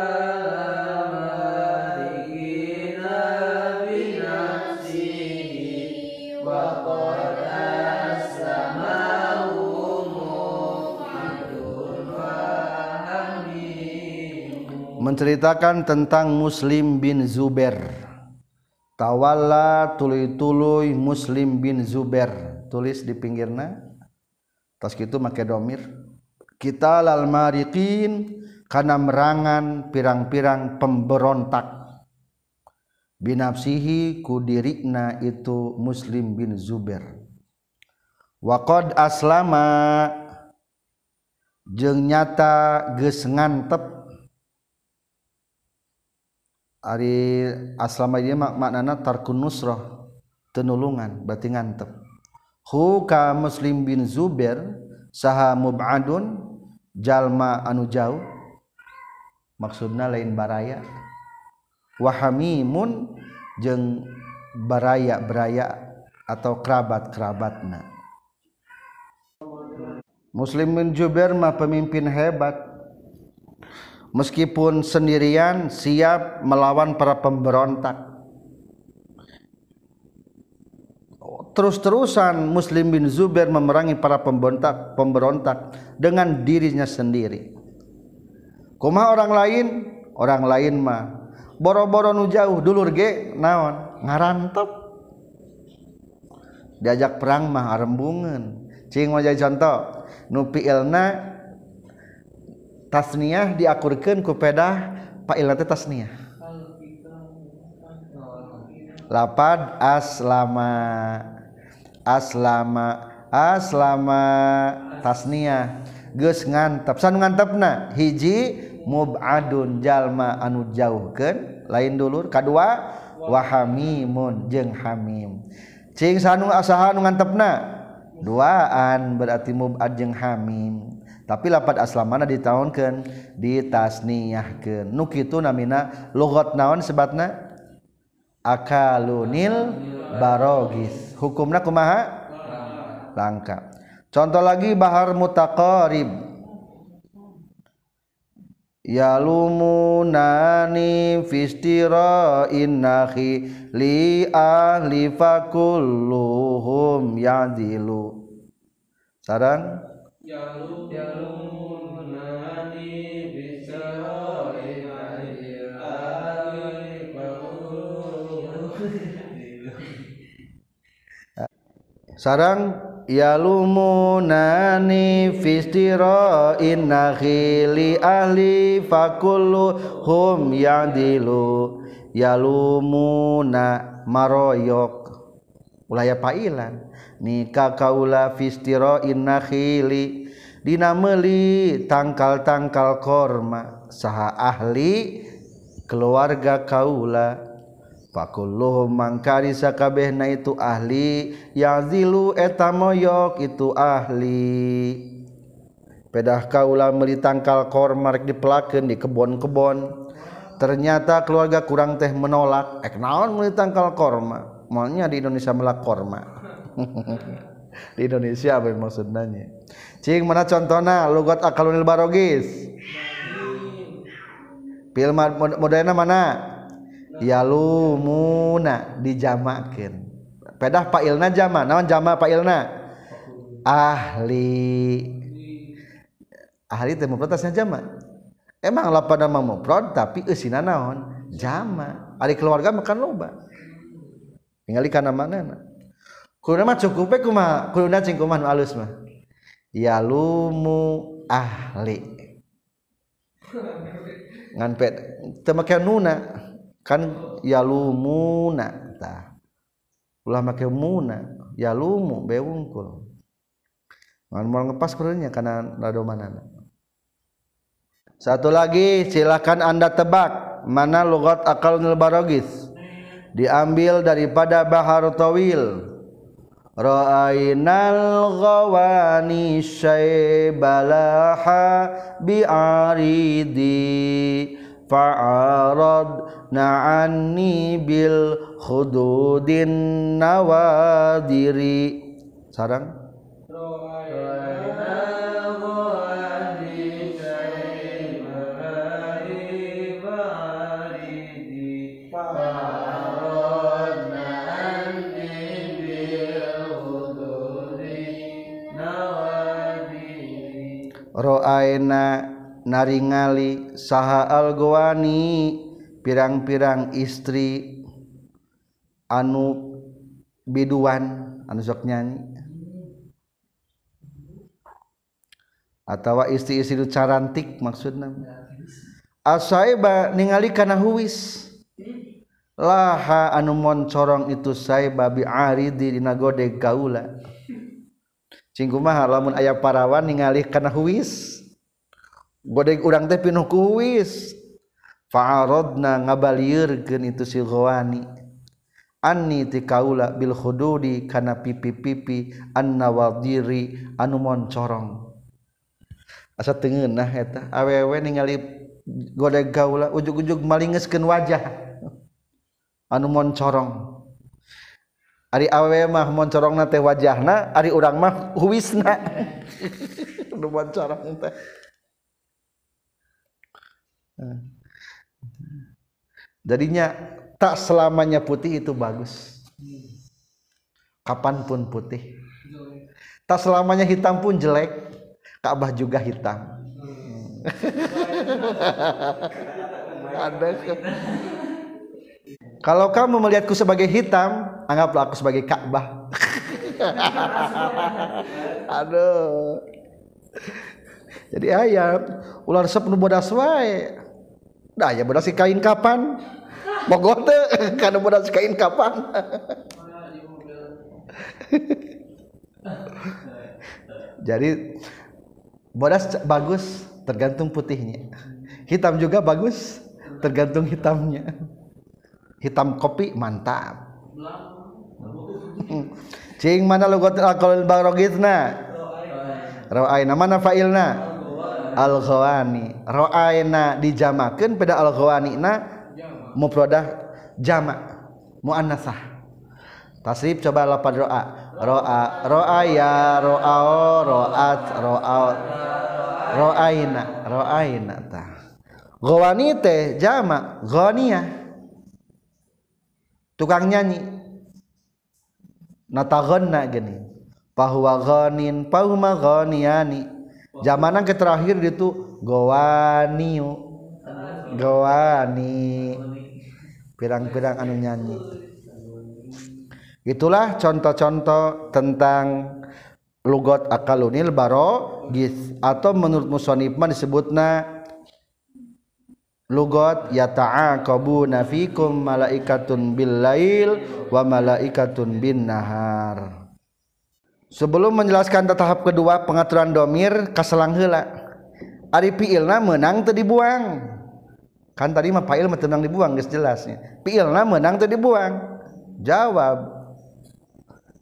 S1: menceritakan tentang Muslim bin Zubair. Tawalla tuluy-tuluy Muslim bin Zubair. Tulis di pinggirna tas itu make domir. Kita lal mariqin karena merangan pirang-pirang pemberontak. Binafsihi kudirikna itu Muslim bin Zubair. Waqad aslama jeung nyata geus ngantep Ari aslama dia mak maknana tarkun nusrah tenulungan berarti ngantep. Hu ka Muslim bin Zubair saha mubadun jalma anu jauh maksudna lain baraya. Wahamimun jeung baraya baraya atau kerabat kerabatna Muslim bin Zubair mah pemimpin hebat. Meskipun sendirian siap melawan para pemberontak. Terus-terusan Muslim bin Zubair memerangi para pemberontak pemberontak dengan dirinya sendiri. Kumaha orang lain orang lain mah boro-boro nu jauh dulur ge naon? Ngarantep. Diajak perang mah arembungan. Cing jadi contoh nupi ilna tasniyah diakurkan ku pedah fa'ilna teh tasniyah lapad aslama aslama aslama tasniyah geus ngantep. Sanu ngantepna? Hiji mubadun jalma anu jauhkeun. Lain dulur kadua wahamimun jeung hamim. Cing sanu asaha anu ngantepna? Duaan berarti mubad jeung hamim. Tapi lapat aslamana ditahunkan ditasniyahkeun. Nu kitu namina lugat naon sebatna? Akalunil barogis. Hukumna kumaha? Langka. Contoh lagi bahar mutaqarib. Yalumunani fistira innahi li ahli fakulluhum yadilu. Sarang sarang yalumunani fistira innakhili ahli fakullu hum yadilu yalumuna maroyok. Ulaya pailan. Nikah kaula fistira innakhili dina meuli tangkal-tangkal korma saha ahli keluarga kaula. Fakulluhum mangkari sakabehna itu ahli yazilu eta moyok itu ahli. Pedah kaula meuli tangkal korma rek dipelakeun di kebon-kebon. Ternyata keluarga kurang teh menolak. Ek naon meuli tangkal korma? Maunya di Indonesia melak korma di Indonesia apa maksudnya cing mana contohna lugat akalunil barogis. Pilma modena mana? Yalumuna dijamakeun pedah Pak Ilna jama naon jama Pak Ilna? Ahli. Ahli teh mufradnya jama. Emang lapan nama mufrad tapi eusina naon? Jama. Ari keluarga makan loba. Tinggal kana manana kuluna mah cukup we kumaha kuluna cing kumaha nu alus mah yalumu ahli. Ngan pet teu make nuna kan yalumuna tah ulah make muna yalumu bewungkul ngan mau ngepas kurangnya karena rado mana satu lagi silakan anda tebak mana logat akal barogis diambil daripada bahar tawil Ra'ainal ghawani syaibalaha bi'aridi fa'aradna anni bil khududin nawadiri sarang roaena naringali saha algoani pirang-pirang istri anu biduan anu sok nyanyi. Atawa istri-istri nu carantik maksudna. Asaiba ningali kana huwis. Laha anu moncorong itu saiba bi aridi dina godeg gaula. cingkumah lamun ayah parawan ningali karena huwis. Godeg urang teh pinuh ku huwis. Fa'aradna ngabalieurkeun itu si ghawani. Anni tikaula bil khududi kana pipi-pipi annawadiri anu moncorong. Asa teungeunah eta. Awewe ningali godeg gaula ujug-ujug malingeskeun wajah. Anu moncorong. Ari awe mah moncorong nate wajahna Ari urang mah huwisna. Anu moncorong teh. Jadinya tak selamanya putih itu bagus. Kapan pun putih. Tak selamanya hitam pun jelek. Ka'bah juga hitam. Ada. Kalau kamu melihatku sebagai hitam, anggaplah aku sebagai Ka'bah. Aduh. Jadi ayam ular sep nu bodas wae. Dah ya bodas kain kapan? Bogoh teh kana bodas kain kapan? Jadi bodas bagus tergantung putihnya. Hitam juga bagus tergantung hitamnya hitam kopi mantap cing mana lugat alqaul barogitna ro'aina mana fa'ilna al-ghawani. Ro'aina dijamakeun pada al-ghawani na mufradah jamak muannasah. Tasrif coba lapan ro'a. Ro'a ro'aya ro'ao ro'at ro'ao ro'aina ro'aina ta. ghawani teh jamak ghaniyah tukang nyanyi. natagonna gini. Bahwa ghanin pauma ghaniani. Zamanan ke terakhir itu gowaniu. Gowani. Pirang-pirang anu nyanyi. Itulah contoh-contoh tentang lugot akalunil baro gis. Atau menurut musonibman disebutna lugot yata'aqabuna fikum malaikatun bil lail wa malaikatun bin nahar sebelum menjelaskan tahap kedua pengaturan domir kaselang heula. Ari fiilna menang teu dibuang. Kan tadi mah fa'il mah tenang dibuang geus jelasnya. Fiilna menang teu dibuang. Jawab.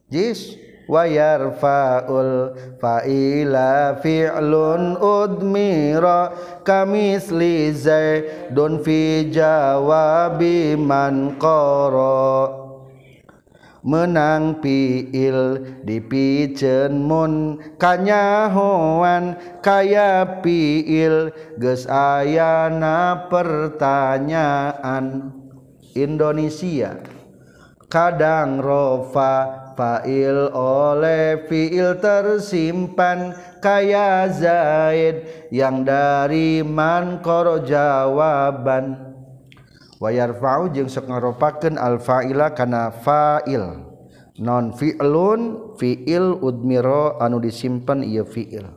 S1: Jis wa yarfa'ul fa'ila fi'lun udmira kamisli zaidun fi jawabi man qara. Menang piil dipicen mun kanyahoan kaya piil geus ayana pertanyaan. Indonesia kadang rofa fa'il oleh fi'il tersimpan kaya Zaid yang dari man koro jawaban. Wa yarfa'u jeung sok ngaropakeun al fa'ila kana fa'il. Non fi'lun fi'il udmiro anu disimpan ieu fi'il.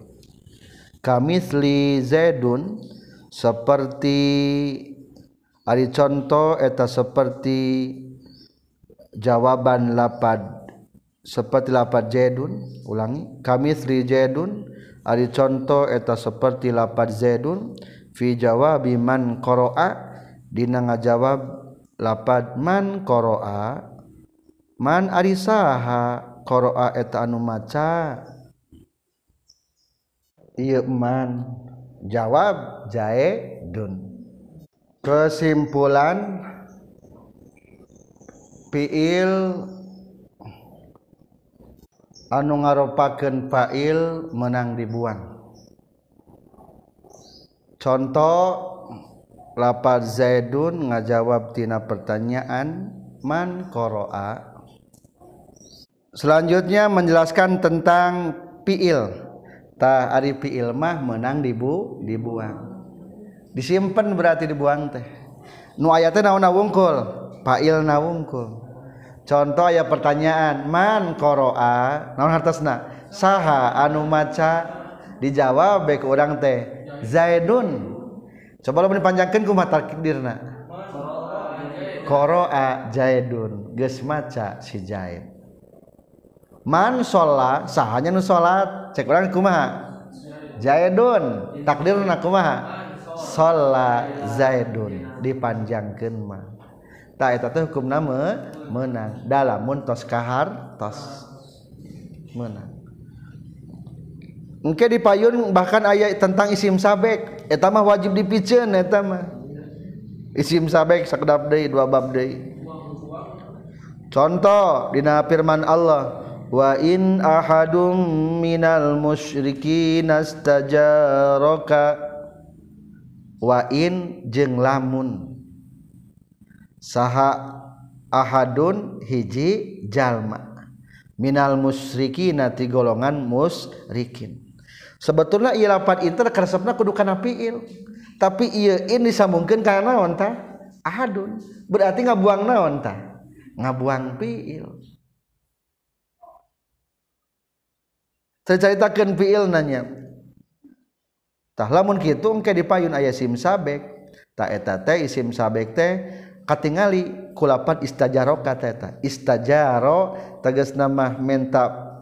S1: Kamisli zaidun seperti ari contoh eta seperti jawaban lapad seperti lapat jedun ulangi. Kami Sri jedun ari contoh eta seperti lapat zedun fi jawabi man qara'a dina ngajawab lapat man qara'a man ari saha qara'a eta anu maca. Ieu man jawab jaedun kesimpulan fiil anu ngaropakeun fa'il menang dibuang contoh lapad zaidun ngajawab tina pertanyaan man qara'a selanjutnya menjelaskan tentang fi'il. Ta ari fi'il mah menang dibu dibuang disimpan berarti dibuang teh. Nu ayatnya naon wungkul fa'il na wungkul contoh ya pertanyaan man koroa naon hartasna saha anu maca? Dijawab baik orang teh zaidun. Coba lo panjangkan ku mata takdirna. Koroa zaidun. Geus maca si zaid. Man sholat? Sahanya nu sholat. Cek orang kumaha? Zaidun. Takdirna kumaha? Sholat zaidun. Dipanjangkan mah. hukum nama menang dalam muntos kahar tos menang mungkin di payun bahkan ayat tentang isim sabek. Eta mah wajib dipicen etama isim sabek sekedap day dua bab day contoh dina firman Allah wa in ahadum minal musyrikin astajaraka wa in jeung lamun. saha ahadun hiji jalma. Minal musyrikina ti golongan musrikin sebetulnya ieu lapat inter karesepna kudu kana fiil tapi ieu in disamungkeun kana naon tah ahadun. Berarti ngabuang naon tah ngabuang fiil terceritakan fiil nanya. Tah lamun kitu engke di payun aya sim sabek. Tak eta teh isim sabek teh katingali kulapan istajaro kata istajaro tegas nama menta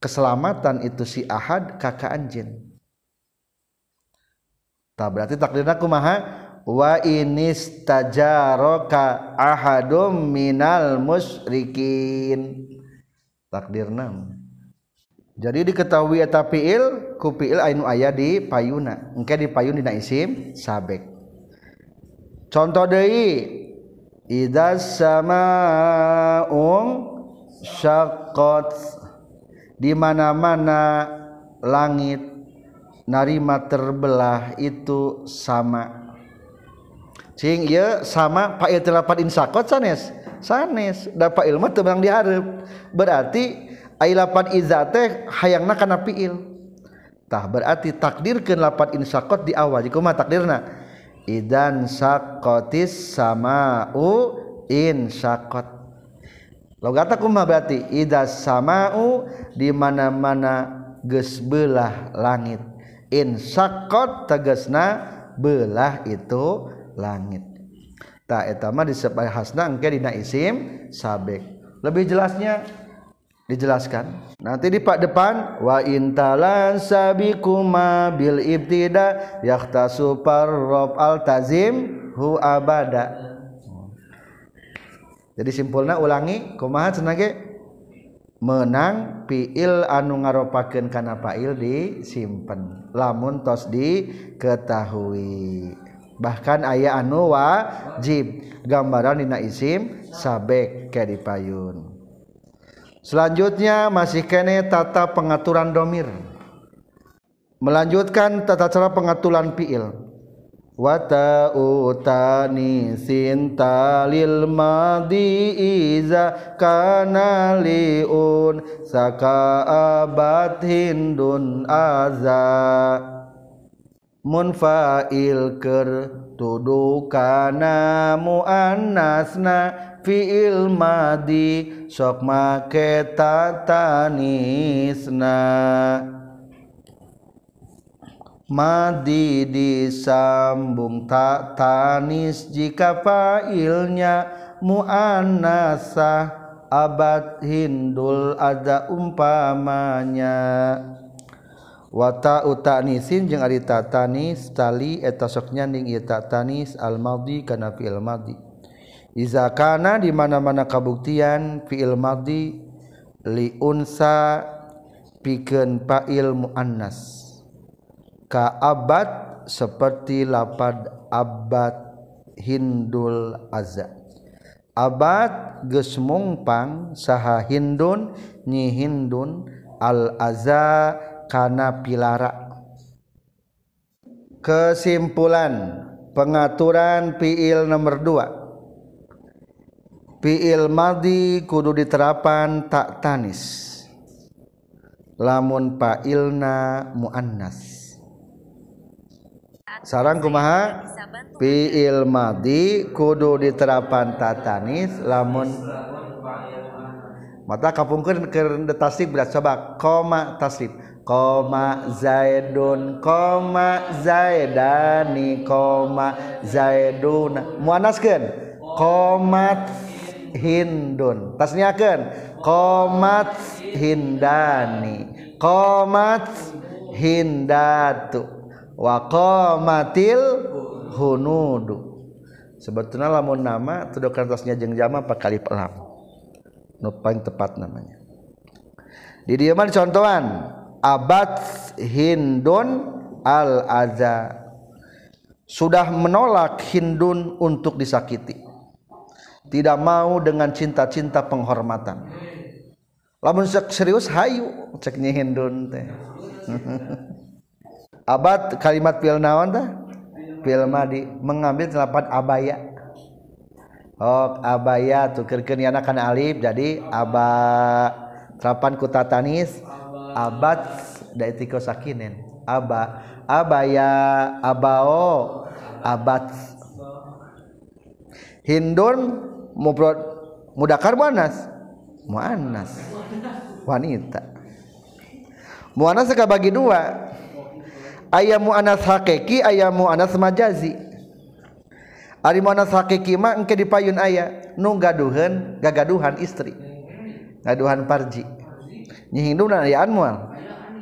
S1: keselamatan itu si ahad kakak anjin. Tak berarti takdirna kumaha? Wa inistajaraka ahadum minal musyrikin. Takdirna. Jadi diketahui eta fiil ku anu aya di payuna. Engke di payun dina isim sabek. Contoh deui idza samaa'un syaqqat. Di mana-mana langit narima terbelah itu sama. Cing ya sama. Pak itu lapat insakot sanes. Sanes. Dapat ilmu terbang diharap berarti ay lapat iza teh hayangna kana tah berarti takdirkeun lapat insakot di awal. Jika mah takdirna idan sakotis sama u in sakot logata kumah berarti idas sama u di mana mana ges belah langit. In sakot tegasna belah itu langit. Tak etama disebut hasna engke dina isim sabek. Lebih jelasnya dijelaskan. Nanti di pak depan wa intalan sabikuma bil ibtida yahtasu parrob al tazim hu abada. Jadi simpulnya ulangi kumaha cenage? Menang piil anu ngaropakeun kana fa'il disimpen. Lamun tos diketahui. Bahkan aya anu wajib. Gambaran dina isim sabek ke dipayun selanjutnya masih kene tata pengaturan domir. Melanjutkan tata cara pengaturan piil wata utani sintalil madi iza kana liun saka abad hindun aza. Munfail ker tudu kana muannasna fiil madi sok make tatanisna Madi disambung tak tanis jika failnya muannasah abad hindul ada umpamanya. Wata utanisin jeung ari tatanis tali eta sok nyanding ieu tatanis al madhi kana fi'il madhi iza kana di mana-mana kabuktian fi'il madhi li unsa pikeun fa'il muannas. Abad seperti lapad abad Hindul Azza. Abad gesmungpang saha Hindun nyi Hindun al-aza kana pilara. Kesimpulan pengaturan piil nomor 2 piil madi kudu diterapan tak tanis. Lamun pailna muannas. Sarang kumaha? Fiil madi kudu diterapan tatanis lamun mata kapungkur ke tasib berat coba. Koma tasib koma zaidun koma zaidani koma zaiduna. Muanaskeun komat hindun. Tasniakeun. Komat hindani. Komat hindatu. Wa komatil hunudu. Sebetulnya lamun nama tudukan tasnya jeng jama pak kali pelam. Nu paling tepat namanya. Di dia contohan abad hindun al aza sudah menolak hindun untuk disakiti tidak mau dengan cinta-cinta penghormatan. Lamun serius hayu. Ceknya hindun teh. Abad kalimat pil naon tah fil madi. Mengambil telapan abaya. Oh abaya tukerkeun yana kana alif jadi aba kuta tanis. Abad da itiko sakinen. Aba abaya abao abad. Hindun mufrad mudakar muannas? Muannas. Wanita. Muannas ka bagi dua. Aya muannas hakiki aya muannas majazi. Ari muannas hakiki mah engke dipayun aya nu gaduhan gagaduhan istri. Gaduhan parji. Nyihinduna aya anmual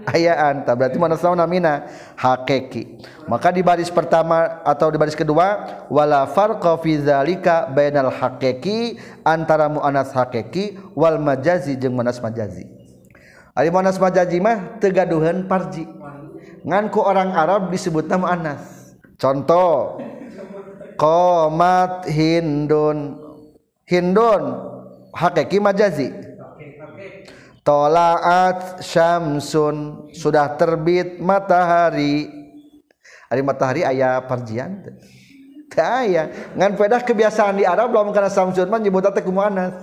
S1: ayaan tak berarti muannas naon namina hakiki. Maka di baris pertama atau di baris kedua wala farqa fi zalika bainal hakiki antara muannas hakiki wal majazi jeung muannas majazi. Ari muannas majazi mah teu gaduhan parji. Nganku orang Arab disebut nama Anas contoh komat hindun. Hindun hakiki majazi tolaat syamsun sudah terbit matahari. Hari matahari ayah parjian ayah ngan pedah kebiasaan di Arab belum karena samsun mah nyebut teh muannas.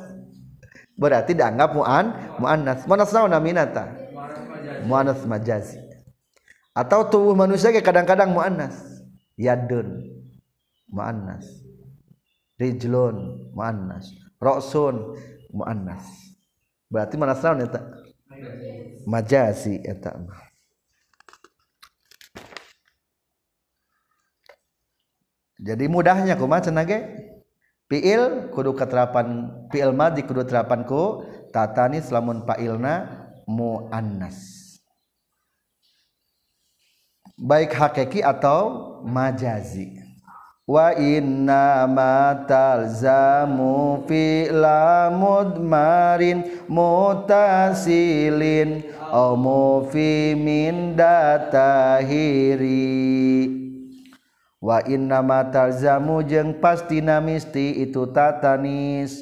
S1: Berarti dianggap muan muannas. Muannas naon naminata muannas majazi atau tubuh manusia kayak kadang-kadang muannas. Yadun muannas. Rijlun muannas. Roksun muannas berarti mana naon eta majasi eta jadi mudahnya kumaha cenah ge? Fiil kudu keterapan fiil madi kudu terapan ku tatani lamun fa'ilna muannas. Baik hakiki atau majazi wa inna ma talzamu fi mudmarin mutasilin au mufimin datahiri. Wa inna ma talzamu jeung pasti misti itu tatanis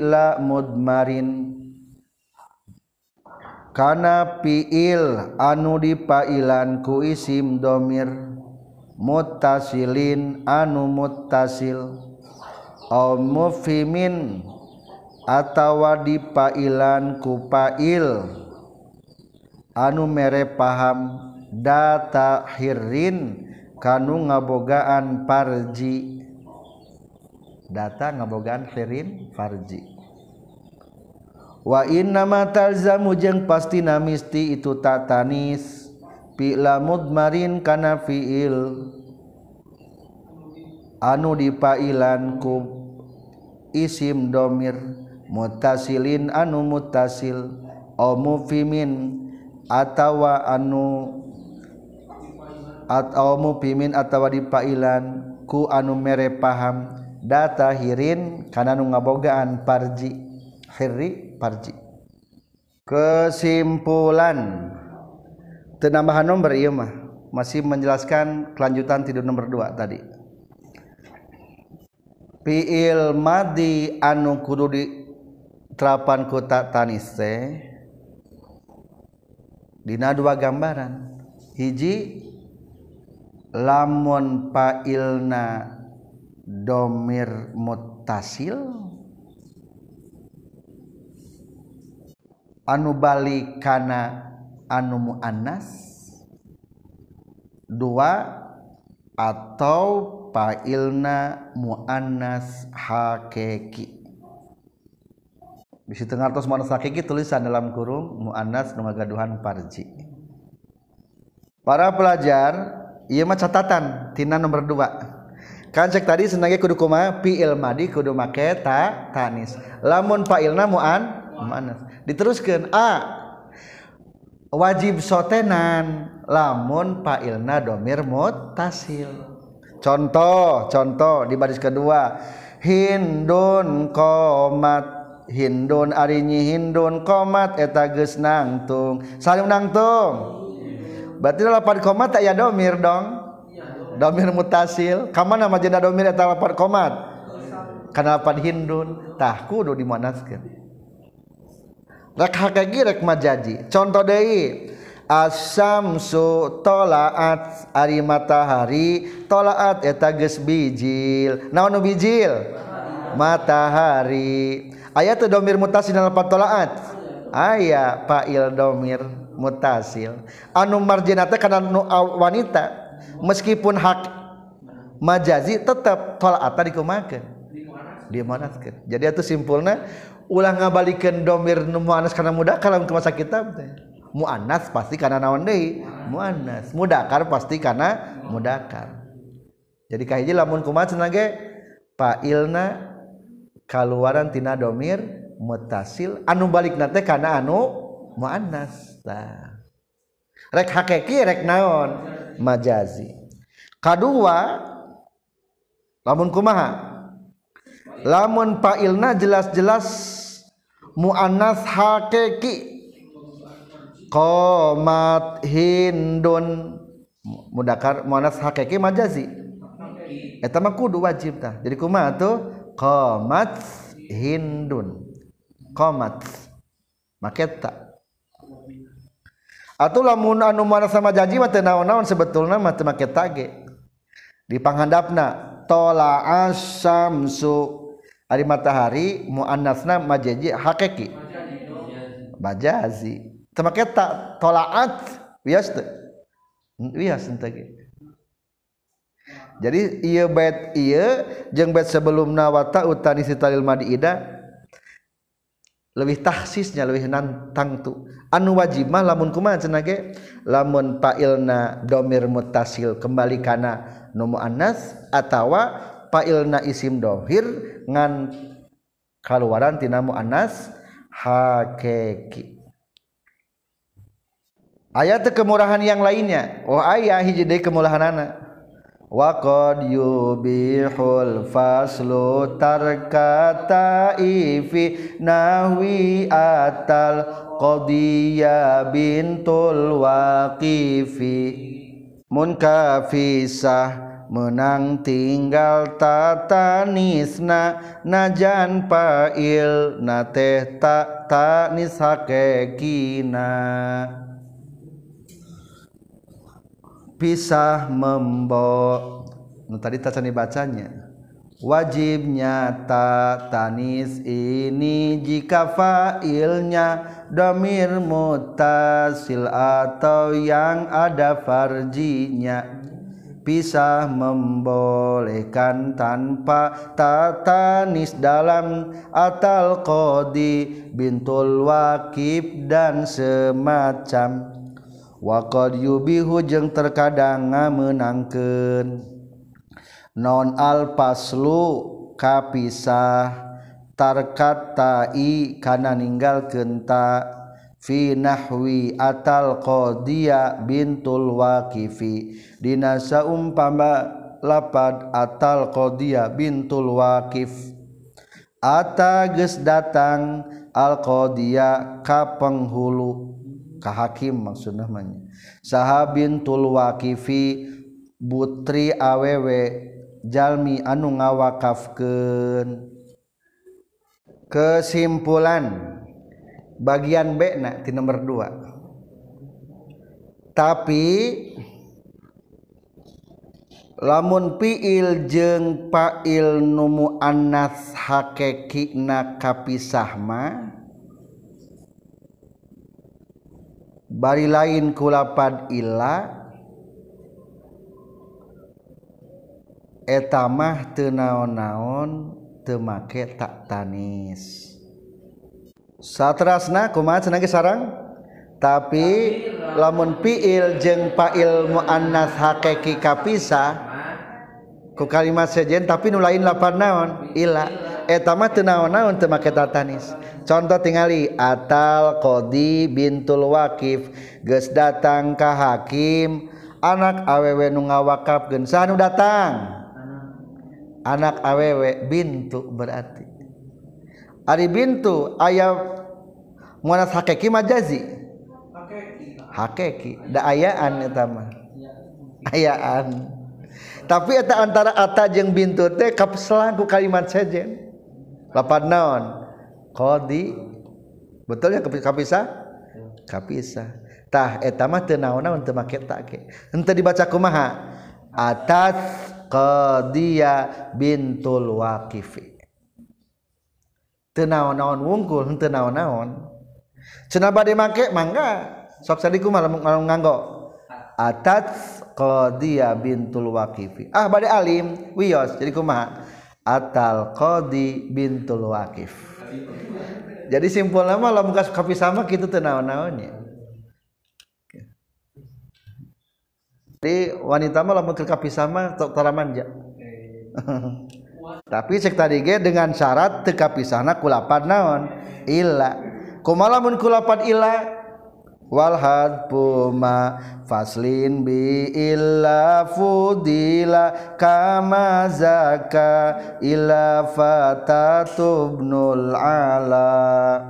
S1: la mudmarin. Karena piil anu dipailan ku isim domir mutasilin anu mutasil au mufimin atawa dipailan ku pail. Anu mere paham data hirin kanu ngabogaan parji data ngabogaan hirin farji. Wa inna ma talzamu jeung pasti namisti itu tatanis pila mudmarin kana fiil. Anu dipailan ku isim domir. Mutasilin anu mutasil. Au mufimin atawa anu atau mufimin atawa dipailan ku anu mere paham. Data hirin kana nu ngabogaan parji. Hirri parji. Kesimpulan. Tenambahan nomor iya mah. Masih menjelaskan kelanjutan tidur nomor 2 tadi. Fiil madi anu kudu di terapan kota tanise dina dua gambaran. Hiji lamun pailna domir mutasil anubalikana anu muannas? Dua atau pailna muannas hakiki bisi tengartos manas hakiki tulisan dalam kurung muannas nu ngagaduhan parji para pelajar ieu mah catatan tina nomor 2 kan cek tadi senangnya kudu kumaha fi'il madi kudu make ta tanis. Lamun fa'ilna muan muannas. Diteruskeun a wajib sotenan lamun pailna domir mutasil. Contoh contoh di baris kedua. Hindun komat hindun arinyi hindun komat eta geus nangtung. Saling nangtung. Berarti lapan komat aya domir dong? Domir mutasil. Kamana majena domir eta lapan komat? Kana lapan hindun. Tah kudu dimanaskeun rek hakiki rek majaji. Contoh deui asamsu tolaat ari matahari tolaat eta geus bijil. Naon nu bijil? Matahari. Ayat domir mutasil dalam patolaat ayat fa'il domir mutasil. Anu marjinata karena nu wanita meskipun hak majazi tetap tolaat dikumakan dimanaskan jadi itu simpulnya ulah ngabalikan domir muannas karena muda kalau ke masa kitab teh. Muannas pasti karena naon deui? Muannas. mudakar pasti karena mudakar. Jadi kahiji lamun kumaha ge? Failna kaluaran tina domir mutasil anu balik nate karena anu muannas. tah rek hakiki rek naon? Majazi. Kadua lamun kumaha? lamun failna jelas-jelas muannas hakiki qomat hindun. Mudakar muannas hakiki majazi. Eta mah kudu wajib tah. Jadi kumaha tuh? Qomat hindun. Qomat. Maketa atau lamun anu mana sama janji mah teu naon-naon sebetulna mah teu make tage di panghandapna tola asamsu as ari matahari muannasna majaji hakiki. Majazi. Teu make ta tolaat wias teu wias teu jadi ia bait ia jeung bait sebelumna wa ta'utani sitalil madiida lebih tahsisnya lebih nantang tu. Anu wajib mah lamun kumaha cenah lamun fa'ilna domir muttasil kembali kana nu muannas atawa fa'ilna isim dohir ngan kaluaran tina muannas hakiki ayat kemurahan yang lainnya. Oh ayah hiji deui kemurahanana Waqad yubihul faslu tarkata ifi nahwi atal qadiyya bintul waqifi. Munkafisah menang tinggal tatanisna najan pail na teh tak tanis hakekina. Pisah membo tadi tacani bacanya. Wajibnya tak tanis ini jika fa'ilnya domir mutasil atau yang ada farjinya pisah membolehkan tanpa tatanis dalam atal kodi bintul wakib dan semacam. Waq yubihu jeng terkadang menangken non alpaslu kapisah. Tarkatai kana meninggal kenta fi nahwi atal qadiya bintul waqifi. Dina saumpama lapad atal qadiya bintul waqif. Ata geus datang al qadiya ka penghulu. Ka hakim maksudna mah saha waqifi putri awewe jalmi anu ngawakafkeun. Kesimpulan bagian Bna di nomor 2 tapi lamun piil jeng Pakil Numu Anas hakekina kapisahma bari lain kulapad illa etamah tenaon-naon temake tak tanis satrasna kumaha cenah sarang tapi lamun fiil jeung fa'il muannas hakiki kapisa ku kalimat sejen tapi nu lain lapan naon? Ila. Eta mah teu naon-naon teu make tatanis. Contoh tingali atal qadi bintul waqif geus datang ka hakim anak awewe nu ngawakapkeun sanu datang? Anak awewe bintu berarti. Ari bintu aya muanas hakiki majazi Hakiki. da ayaan eta mah. Ayaan. Tapi eta antara ata jeung bintu teh kapselan ku kalimat sejen. Lapan naon? Qadi. Betul ya kapisah? Kapisah. Tah eta mah teu naon-naon teu make take henteu dibaca kumaha? Atat qadiya bintul waqifi teu naon-naon wungkul henteu naon-naon cenah bade make mangga. Sok sadiku malah nganggo atat qadiya bintul waqifi. Ah bade alim. Wios jadi kumaha? Atal qadi bintul waqif. Jadi simpulnya mah lamun kas kapi sama kitu teu naon-naonnya jadi wanita mah lamun kapi sama tara manja tapi cek tadi ge dengan syarat teu kapisahna kulapan naon? Illa. Kumaha lamun kulapan illa? Walhad puma faslin bi illa fudila kama zaka illa fatatubnul ala.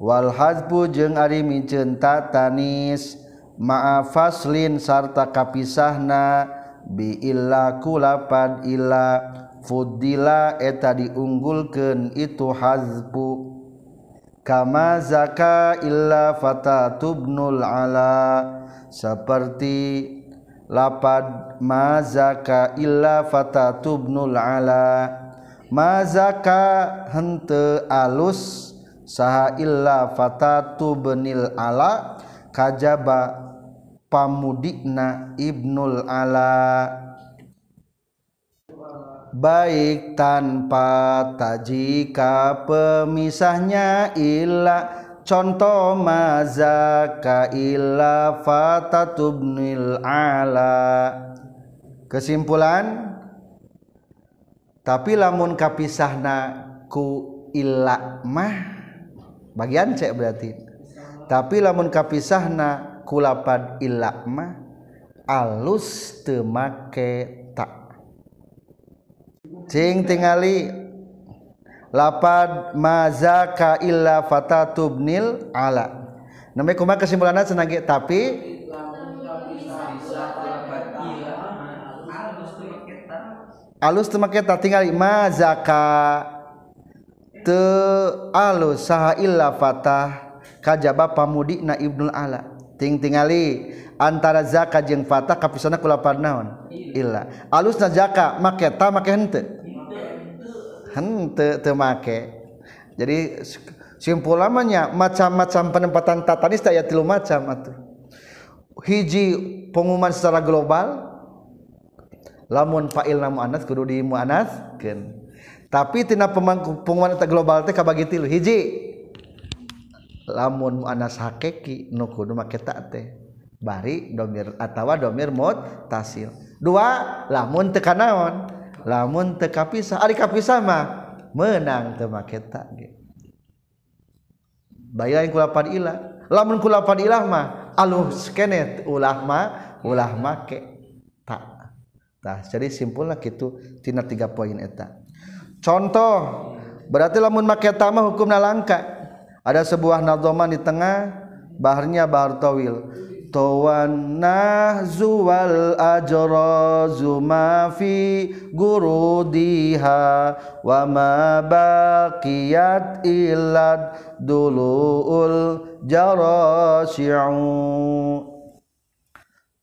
S1: Walhad pujeng ari miceun tatanis maaf faslin sarta kapisahna bi illa kulapad illa fudila eta diunggulkan itu hazpu kama zaka illa fatatubnul ala. Seperti lapad mazaka illa fatatubnul ala. Mazaka hente alus saha illa fatatubnil ala kajaba pamudikna ibnul ala. Baik tanpa tajika pemisahnya illa. Contoh mazaka illa fatatubnil ala. Kesimpulan? Tapi lamun kapisahna ku illa mah bagian cek berarti. Tapi lamun kapisahna kulapad illa mah alus temake tingali lapad mazaka illa fatatubnil ala. Namanya kuma kesimpulannya? Senang tapi alus temaketa tinggali mazaka te alus saha illa fatah. Kajaba pamudikna ibnul ala. Ting tingali antara zaka jeung fatah kapisana kulapan naon? Illa. Alusna zaka make ta make henteu hente temake jadi simpul lamanya macam-macam penempatan tatanis daya tilu macam atuh. Hiji pengumuman secara global lamun fa'il namu anas kudu di mu'anatskeun tapi tina pengumuman eta global teh kabagi tilu hiji. Lamun muannas hakiki nu kudu make ta teh. Bari domir atawa domir tasil dua lamun teu kanaon. lamun teu kapisah ari kapisah mah menang teu make takdir bayarin kulapan ilah. Lamun kulapan ilah mah alus skenet ulah mah ulah make tak tah jadi simpulna kitu tina tiga poin eta. Contoh berarti lamun make ta mah hukumna langka. Ada sebuah nadzoman di tengah baharnya bahar tawil. Tawan nahzuwal ajrazu ma fi gurudiha wa ma baqiyat illad duluul jarasyi'u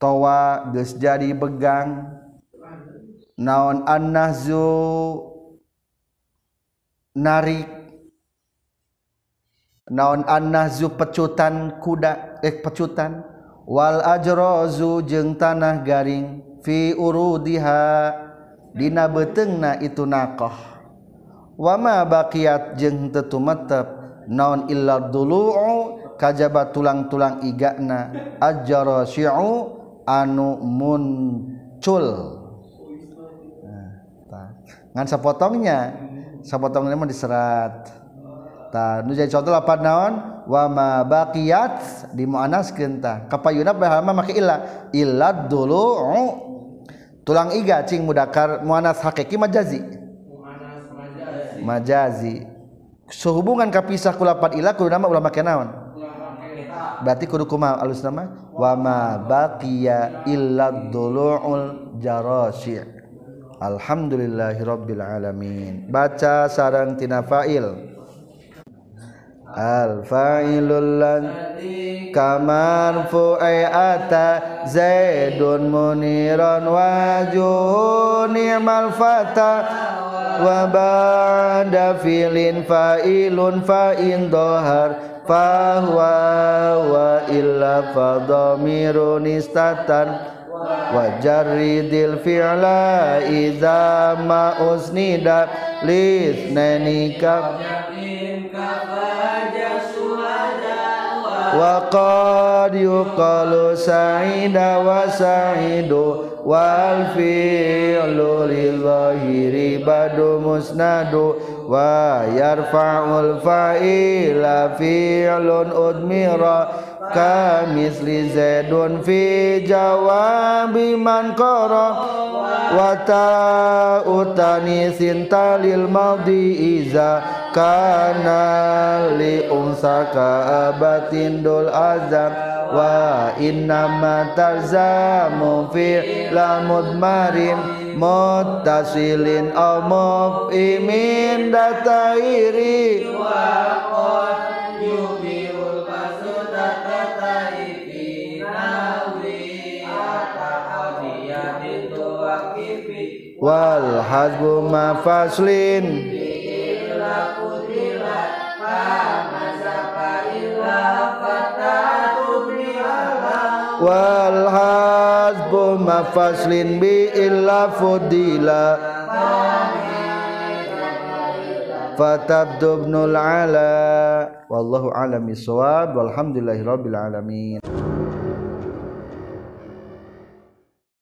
S1: tawa geus jadi begang. Naon an-nahzu narik. Naon an-nahzu pecutan kuda eh pecutan wal ajrozu jeung tanah garing fi urudiha. Dina betengna itu nakoh. Wama baqiyat jeung teu tumetep naon illa dulu'u kajaba tulang-tulang igana ajrasyu anu muncul. Nah, ngan sapotongnya. Sapotongna mah diserat. Tah nu jadi contoh lapan naon? wama baqiyat di muannas kenta kapayuna bahama maka illa? Illa dulu tulang iga cing mudakar muannas hakiki majazi. Majazi, majazi. sehubungan kapisah kulapat ila kudu nama ulama kenaon berarti kudu kuma alus nama? Wama baqiya illa dulu'ul jarasi. Alhamdulillahirabbil alamin. Baca sarang tina fa'il. Al fa'ilul ladzi kamar fu'ata zaidun muniran wajuhu ni'mal fata wa ba'da filin fa'ilun fa'in dohar fahuwa wa illa fadamirun istatan wa jarridil fi'la idza ma usnida lithnaini ka وقد يقال سعيد وسعيد والفعل لظاهر بد مسند ويرفع الفعيل فعل أدمر kamisli zaidun fi jawabi man qara wa ta'utani sintalil madhi iza kana li unsaka abatin dul azam. Wa inna ma talzamu fi la mudmarin muttasilin aw muf'imin datairi. wa wal hasbu mafaslin wal hasbu mafaslin bi illa fudila. Fatabdubnul ala. Wallahu alami sawab walhamdulillahi rabbil alamin.